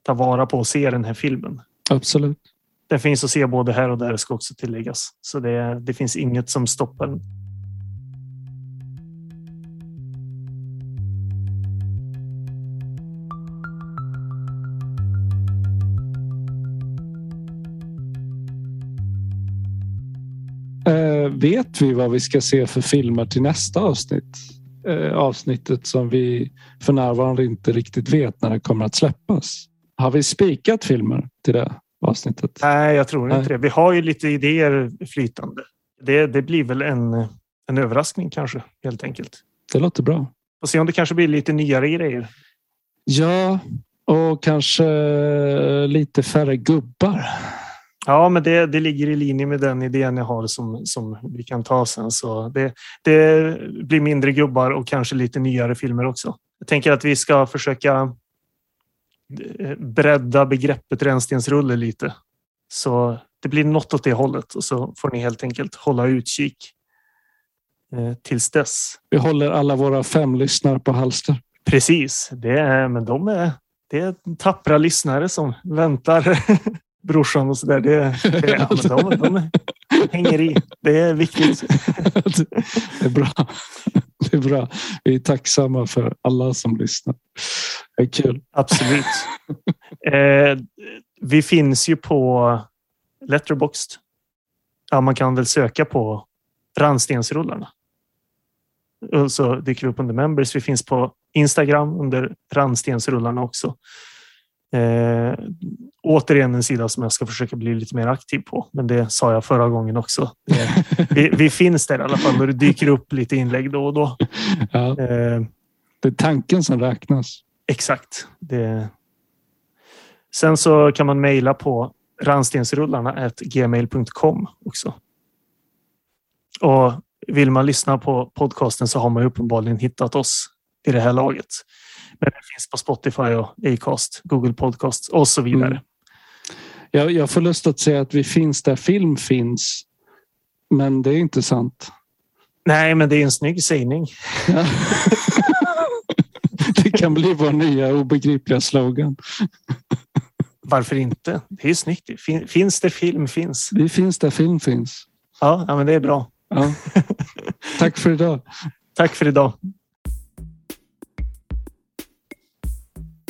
ta vara på och se den här filmen. Absolut. Den finns att se både här och där ska också tilläggas. Så det, det finns inget som stoppar den. Vet vi vad vi ska se för filmer till nästa avsnitt? Eh, avsnittet som vi för närvarande inte riktigt vet när det kommer att släppas. Har vi spikat filmer till det avsnittet? Nej, jag tror Nej. inte det. Vi har ju lite idéer flytande. Det, det blir väl en, en överraskning kanske, helt enkelt. Det låter bra. Får se om det kanske blir lite nyare grejer. Ja, och kanske lite färre gubbar. Ja, men det, det ligger i linje med den idén jag har som, som vi kan ta sen. Så det, det blir mindre gubbar och kanske lite nyare filmer också. Jag tänker att vi ska försöka eh, bredda begreppet rännstensrulle lite. Så det blir något åt det hållet och så får ni helt enkelt hålla utkik eh, tills dess. Vi håller alla våra fem lyssnare på halster. Precis, det är, men de är, det är tappra lyssnare som väntar brorsan och så där. Det, det, ja, men de, de hänger i. Det är viktigt. Det är bra. Det är bra. Vi är tacksamma för alla som lyssnar. Det är kul. Absolut. Eh, vi finns ju på Letterboxd. Ja, man kan väl söka på Randstensrullarna. Och så dyker vi upp under Members. Vi finns på Instagram under Randstensrullarna också. Eh, återigen en sida som jag ska försöka bli lite mer aktiv på. Men det sa jag förra gången också. Det, vi, vi finns där i alla fall och det dyker upp lite inlägg då och då. Ja, Eh, det är tanken som räknas. Exakt. Det, Sen så kan man mejla på randstensrullarna.gmail.com också. Och vill man lyssna på podcasten så har man uppenbarligen hittat oss i det här laget. Men det finns på Spotify och Acast, Google Podcasts och så vidare. Mm. Jag, jag får lust att säga att vi finns där film finns. Men det är inte sant. Nej, men det är en snygg sägning. Ja. det kan bli vår nya obegripliga slogan. Varför inte? Det är snyggt. Finns det film finns. Det finns där film finns. Ja, ja men det är bra. Ja. Tack för idag. Tack för idag.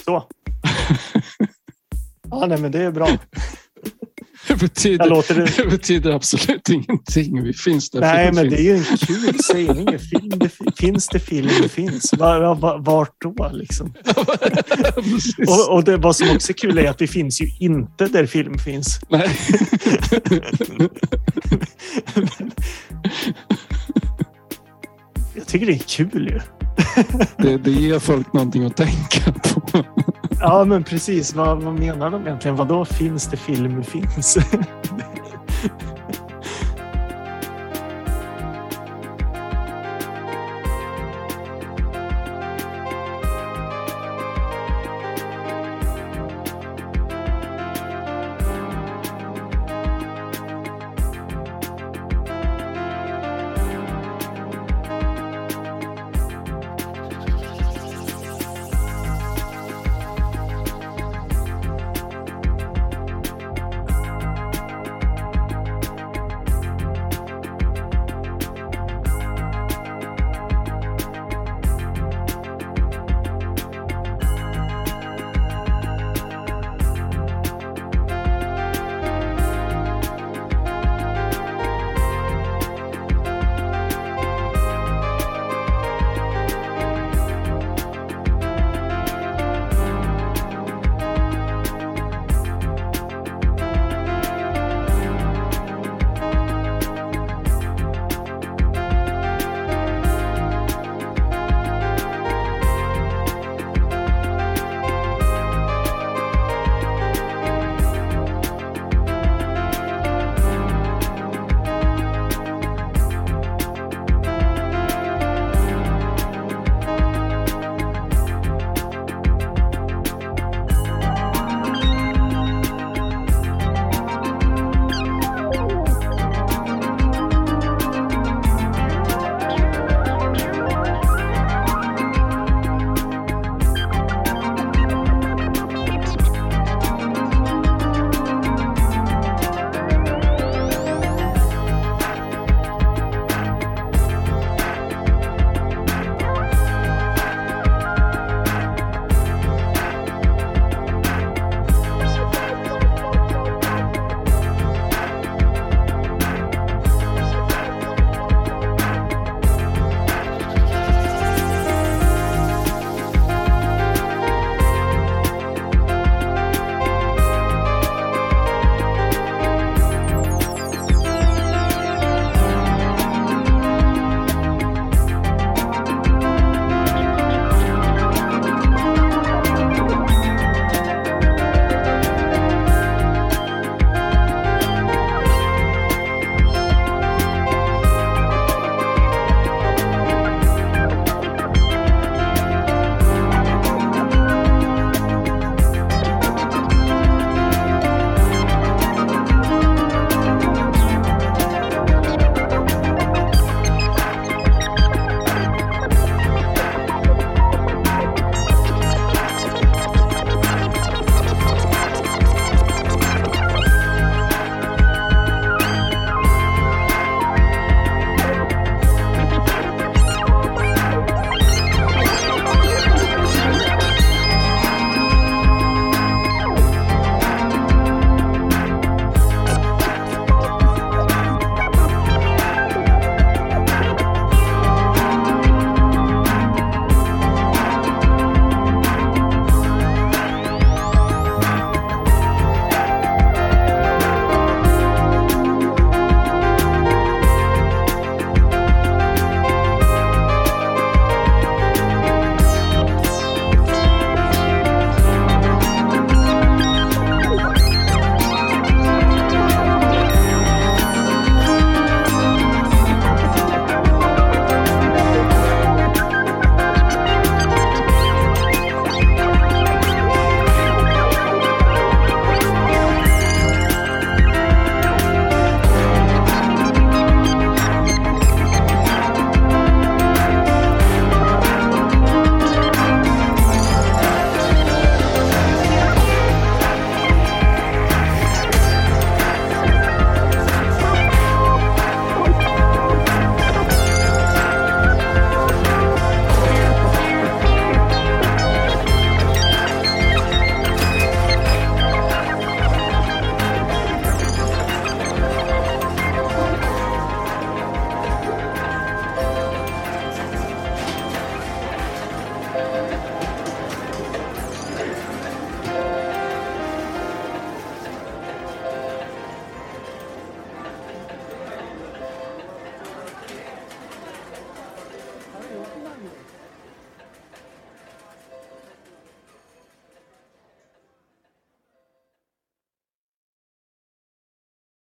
Så. Ja, nej, men det är bra. Det betyder, låter det... det... betyder absolut ingenting. Vi finns där. Nej, men finns. det är ju en kul sägning. Film, det, finns det film, det finns. Var, var, vart då liksom? och, och det, vad som också är kul är att det finns ju inte där film finns. Nej. jag tycker det är kul ju det, det ger folk någonting att tänka på. Ja, men precis. Vad, vad menar de egentligen? Vad då finns det film finns?